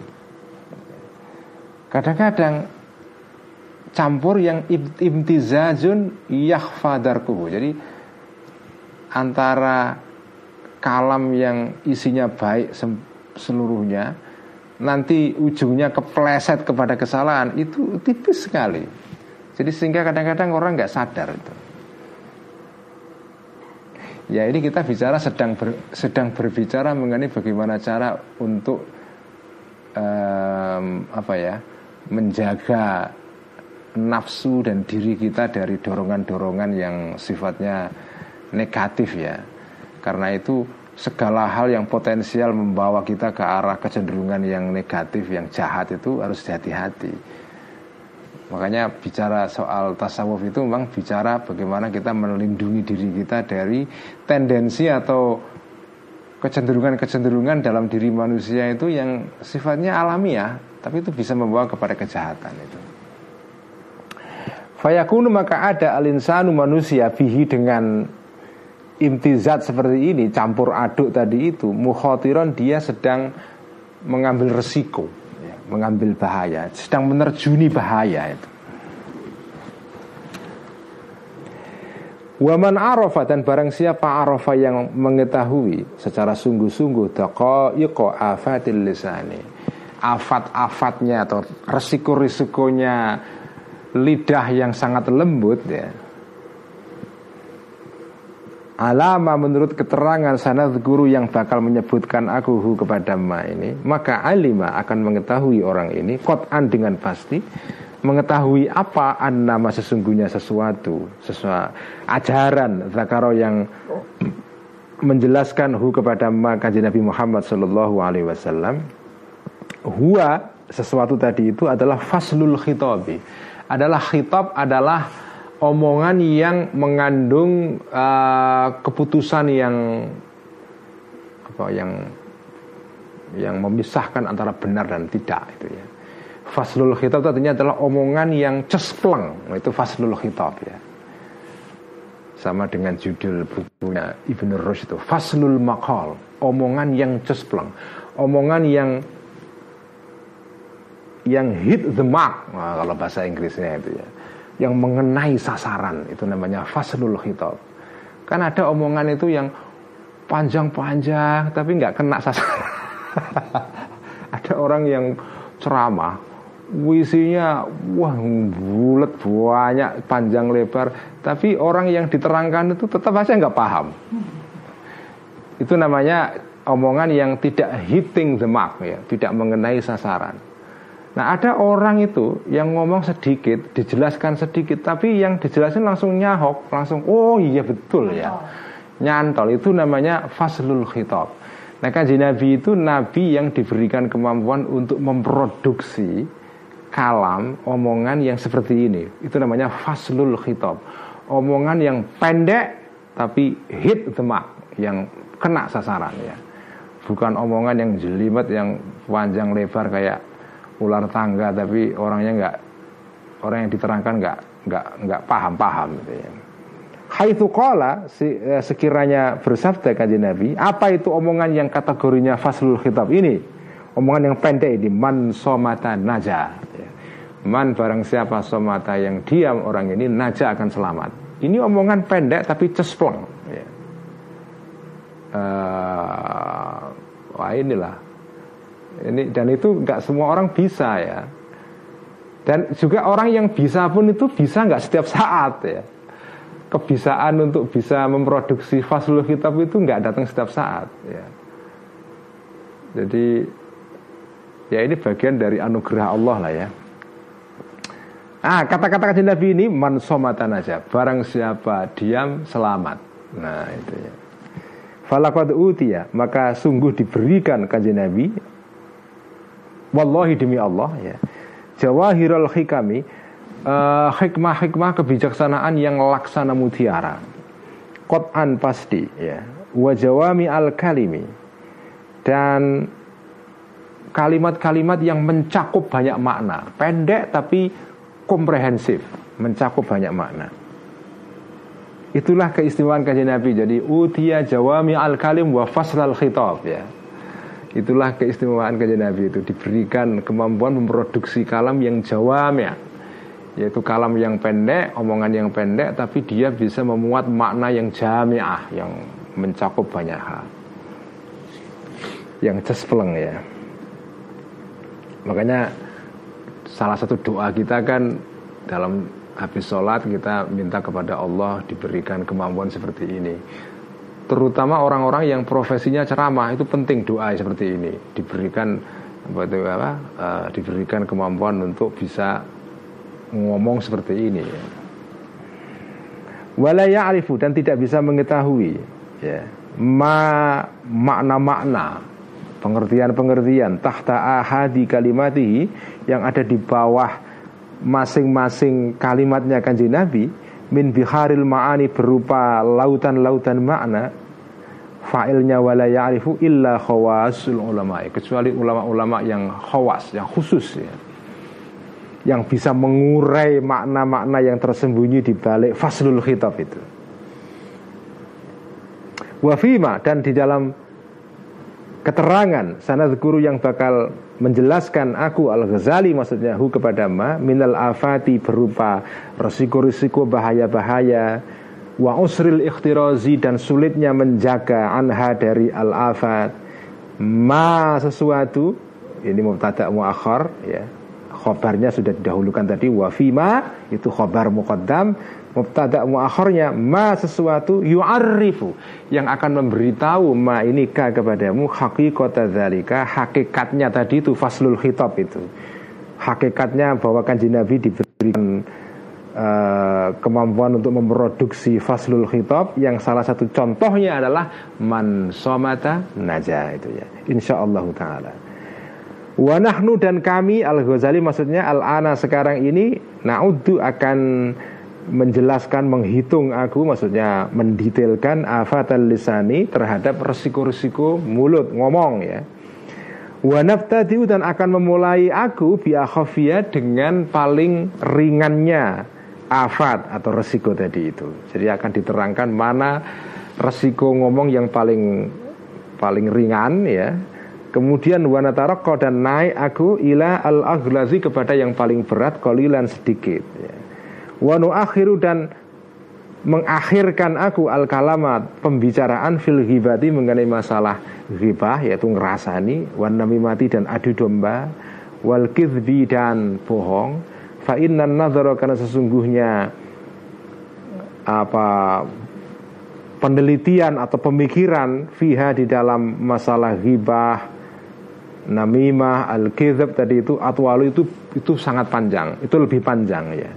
Kadang-kadang campur yang imtizajun yahfadarkuhu jadi antara kalam yang isinya baik seluruhnya nanti ujungnya kepleset kepada kesalahan itu tipis sekali. Jadi sehingga kadang-kadang orang nggak sadar itu. Ya ini kita bicara sedang ber, sedang berbicara mengenai bagaimana cara untuk um, apa ya menjaga nafsu dan diri kita dari dorongan-dorongan yang sifatnya negatif ya. Karena itu segala hal yang potensial membawa kita ke arah kecenderungan yang negatif, yang jahat itu harus hati-hati. Makanya bicara soal tasawuf itu memang bicara bagaimana kita melindungi diri kita dari tendensi atau kecenderungan-kecenderungan dalam diri manusia itu yang sifatnya alamiah, tapi itu bisa membawa kepada kejahatan itu. Fayakunu maka ada alinsanu manusia bihi dengan imtizat seperti ini campur aduk tadi itu mukhotiron dia sedang mengambil resiko ya, mengambil bahaya sedang menerjuni bahaya itu. Waman arafa dan barang siapa arafa yang mengetahui secara sungguh-sungguh daqaiqa afatil lisani afat-afatnya atau resiko-risikonya lidah yang sangat lembut ya alama menurut keterangan sanad guru yang bakal menyebutkan aku hu kepada ma ini maka alima akan mengetahui orang ini kotan dengan pasti mengetahui apa an nama sesungguhnya sesuatu sesuatu ajaran zakaro yang menjelaskan hu kepada ma kaji Nabi Muhammad Shallallahu Alaihi Wasallam. Huwa sesuatu tadi itu adalah faslul khitabi. Adalah khitab adalah omongan yang mengandung uh, keputusan yang apa yang yang memisahkan antara benar dan tidak itu ya. Faslul khitab artinya adalah omongan yang cespleng, itu faslul khitab ya. Sama dengan judul bukunya Ibnu Rushd itu Faslul Maqal, omongan yang cespleng, omongan yang yang hit the mark nah, kalau bahasa Inggrisnya itu ya yang mengenai sasaran itu namanya faslul khitab. Kan ada omongan itu yang panjang-panjang tapi nggak kena sasaran. ada orang yang ceramah Wisinya wah bulat banyak panjang lebar Tapi orang yang diterangkan itu tetap aja nggak paham Itu namanya omongan yang tidak hitting the mark ya Tidak mengenai sasaran Nah ada orang itu yang ngomong sedikit Dijelaskan sedikit Tapi yang dijelasin langsung nyahok Langsung oh iya betul ya Nyantol itu namanya faslul khitab Nah kan Nabi itu Nabi yang diberikan kemampuan untuk memproduksi kalam, omongan yang seperti ini. Itu namanya faslul khitab. Omongan yang pendek tapi hit the mark, yang kena sasaran ya. Bukan omongan yang jelimet yang panjang lebar kayak ular tangga tapi orangnya nggak orang yang diterangkan nggak nggak nggak paham paham gitu ya. Haitsu qala eh, sekiranya bersabda kanjeng Nabi, apa itu omongan yang kategorinya faslul khitab ini? Omongan yang pendek ini man somata naja Man barang siapa somata yang diam orang ini naja akan selamat. Ini omongan pendek tapi cesplong. Ya. Uh, wah inilah. Ini dan itu nggak semua orang bisa ya. Dan juga orang yang bisa pun itu bisa nggak setiap saat ya. Kebisaan untuk bisa memproduksi fasul kitab itu nggak datang setiap saat ya. Jadi ya ini bagian dari anugerah Allah lah ya. Ah, kata-kata kajian Nabi ini man somatan aja. Barang siapa diam selamat. Nah, itu ya. Falakad utia, maka sungguh diberikan kajian Nabi Wallahi demi Allah ya. Jawahirul hikami uh, hikmah-hikmah kebijaksanaan yang laksana mutiara. Qot'an pasti ya. Wajawami al-kalimi dan kalimat-kalimat yang mencakup banyak makna, pendek tapi komprehensif, mencakup banyak makna. Itulah keistimewaan kajian Nabi. Jadi utia jawami al kalim wa faslal khitab ya. Itulah keistimewaan kajian Nabi itu diberikan kemampuan memproduksi kalam yang jawami yaitu kalam yang pendek, omongan yang pendek tapi dia bisa memuat makna yang jamiah yang mencakup banyak hal. Yang cespleng ya. Makanya salah satu doa kita kan dalam habis sholat kita minta kepada Allah diberikan kemampuan seperti ini terutama orang-orang yang profesinya ceramah. Itu penting doa seperti ini. Diberikan apa itu apa uh, diberikan kemampuan untuk bisa ngomong seperti ini ya. walaya alifu dan tidak bisa mengetahui ya. Ma makna-makna pengertian-pengertian tahta ahadi kalimatihi yang ada di bawah masing-masing kalimatnya kanji Nabi min biharil ma'ani berupa lautan-lautan makna fa'ilnya wala ya'rifu illa khawasul ulama kecuali ulama-ulama yang khawas yang khusus ya. Yang bisa mengurai makna-makna yang tersembunyi di balik faslul khitab itu. Wafima dan di dalam keterangan sanad guru yang bakal menjelaskan aku Al-Ghazali maksudnya hu kepada ma minal afati berupa resiko-resiko bahaya-bahaya wa usril ikhtirazi dan sulitnya menjaga anha dari al-afat. Ma sesuatu ini mubtada muakhar ya khobarnya sudah didahulukan tadi wa fima itu khobar muqaddam mubtada muakhirnya ma sesuatu yu'arrifu yang akan memberitahu ma ini ka kepadamu hakikata dzalika hakikatnya tadi itu faslul khitab itu. Hakikatnya bahwa kanji Nabi diberikan uh, kemampuan untuk memproduksi faslul khitab yang salah satu contohnya adalah man somata naja itu ya. Insyaallah taala. Wa nahnu dan kami al Ghazali maksudnya al ana sekarang ini nauddu akan menjelaskan menghitung. Aku maksudnya mendetailkan afatal lisani terhadap resiko-resiko mulut. Ngomong ya. Wa naftadiu dan akan memulai aku bi dengan paling ringannya afat atau resiko tadi itu. Jadi akan diterangkan mana resiko ngomong yang paling paling ringan ya. Kemudian wanataroko dan naik aku ila al aghlazi kepada yang paling berat kolilan sedikit ya. Wanu akhiru dan mengakhirkan aku al kalamat pembicaraan fil ghibati mengenai masalah ghibah yaitu ngerasani wan namimati dan adu domba wal kidbi dan bohong. Fa innan nadhara karena sesungguhnya apa penelitian atau pemikiran fiha di dalam masalah ghibah namimah al kidb tadi itu atwalu itu itu sangat panjang. Itu lebih panjang ya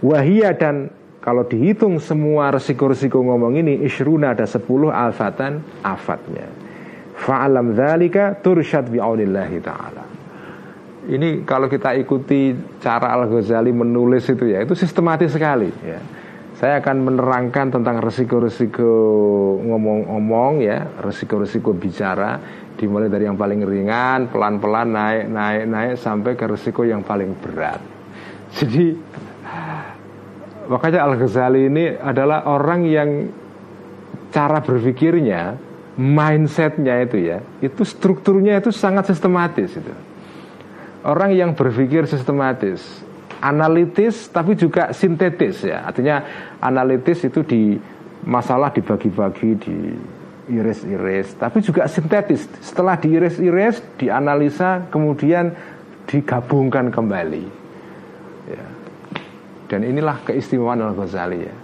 wahia dan kalau dihitung semua resiko-resiko ngomong ini Ishruna ada 10 alfatan afatnya. Fa'alam dzalika tursyad bi'aulillahi ta'ala. Ini kalau kita ikuti cara Al-Ghazali menulis itu ya Itu sistematis sekali ya. Saya akan menerangkan tentang resiko-resiko ngomong-ngomong ya, resiko-resiko bicara dimulai dari yang paling ringan, pelan-pelan naik, naik, naik sampai ke resiko yang paling berat. Jadi Makanya Al-Ghazali ini adalah orang yang cara berpikirnya, mindsetnya itu ya, itu strukturnya itu sangat sistematis itu. Orang yang berpikir sistematis, analitis tapi juga sintetis ya. Artinya analitis itu di masalah dibagi-bagi di iris-iris, tapi juga sintetis. Setelah diiris-iris, dianalisa, kemudian digabungkan kembali. Dan inilah keistimewaan Al-Ghazali ya.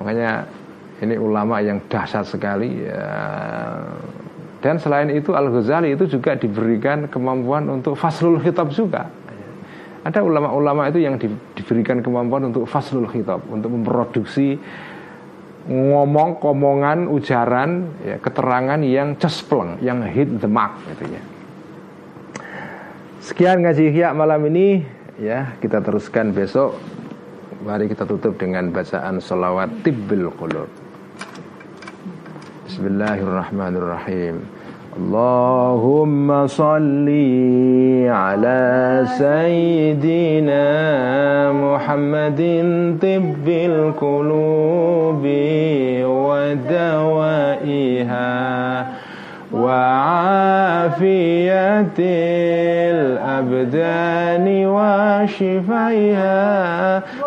Makanya ini ulama yang dahsyat sekali ya. Dan selain itu Al-Ghazali itu juga diberikan kemampuan untuk faslul khitab juga. Ada ulama-ulama itu yang diberikan kemampuan untuk faslul khitab, untuk memproduksi ngomong, komongan, ujaran, ya, keterangan yang cespleng, yang hit the mark gitu ya. Sekian ngaji Ihya malam ini ya, kita teruskan besok Mari kita tutup dengan bacaan salawat tibbil qulub. Bismillahirrahmanirrahim. Allahumma salli ala sayyidina Muhammadin tibbil qulubi wa dawaiha وعافية الأبدان وشفيها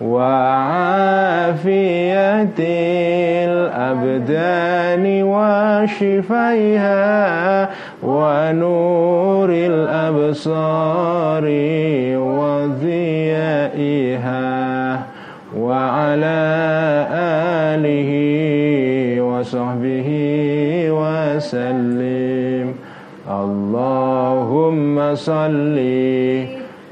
وعافية الأبدان وشفيها ونور الأبصار وضيائها وعلى آله وصحبه وسلم. اللهم صل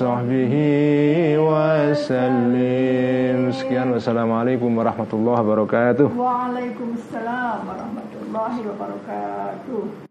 sahbihi wasallim. Sekian wassalamualaikum warahmatullahi wabarakatuh. Waalaikumsalam warahmatullahi wabarakatuh.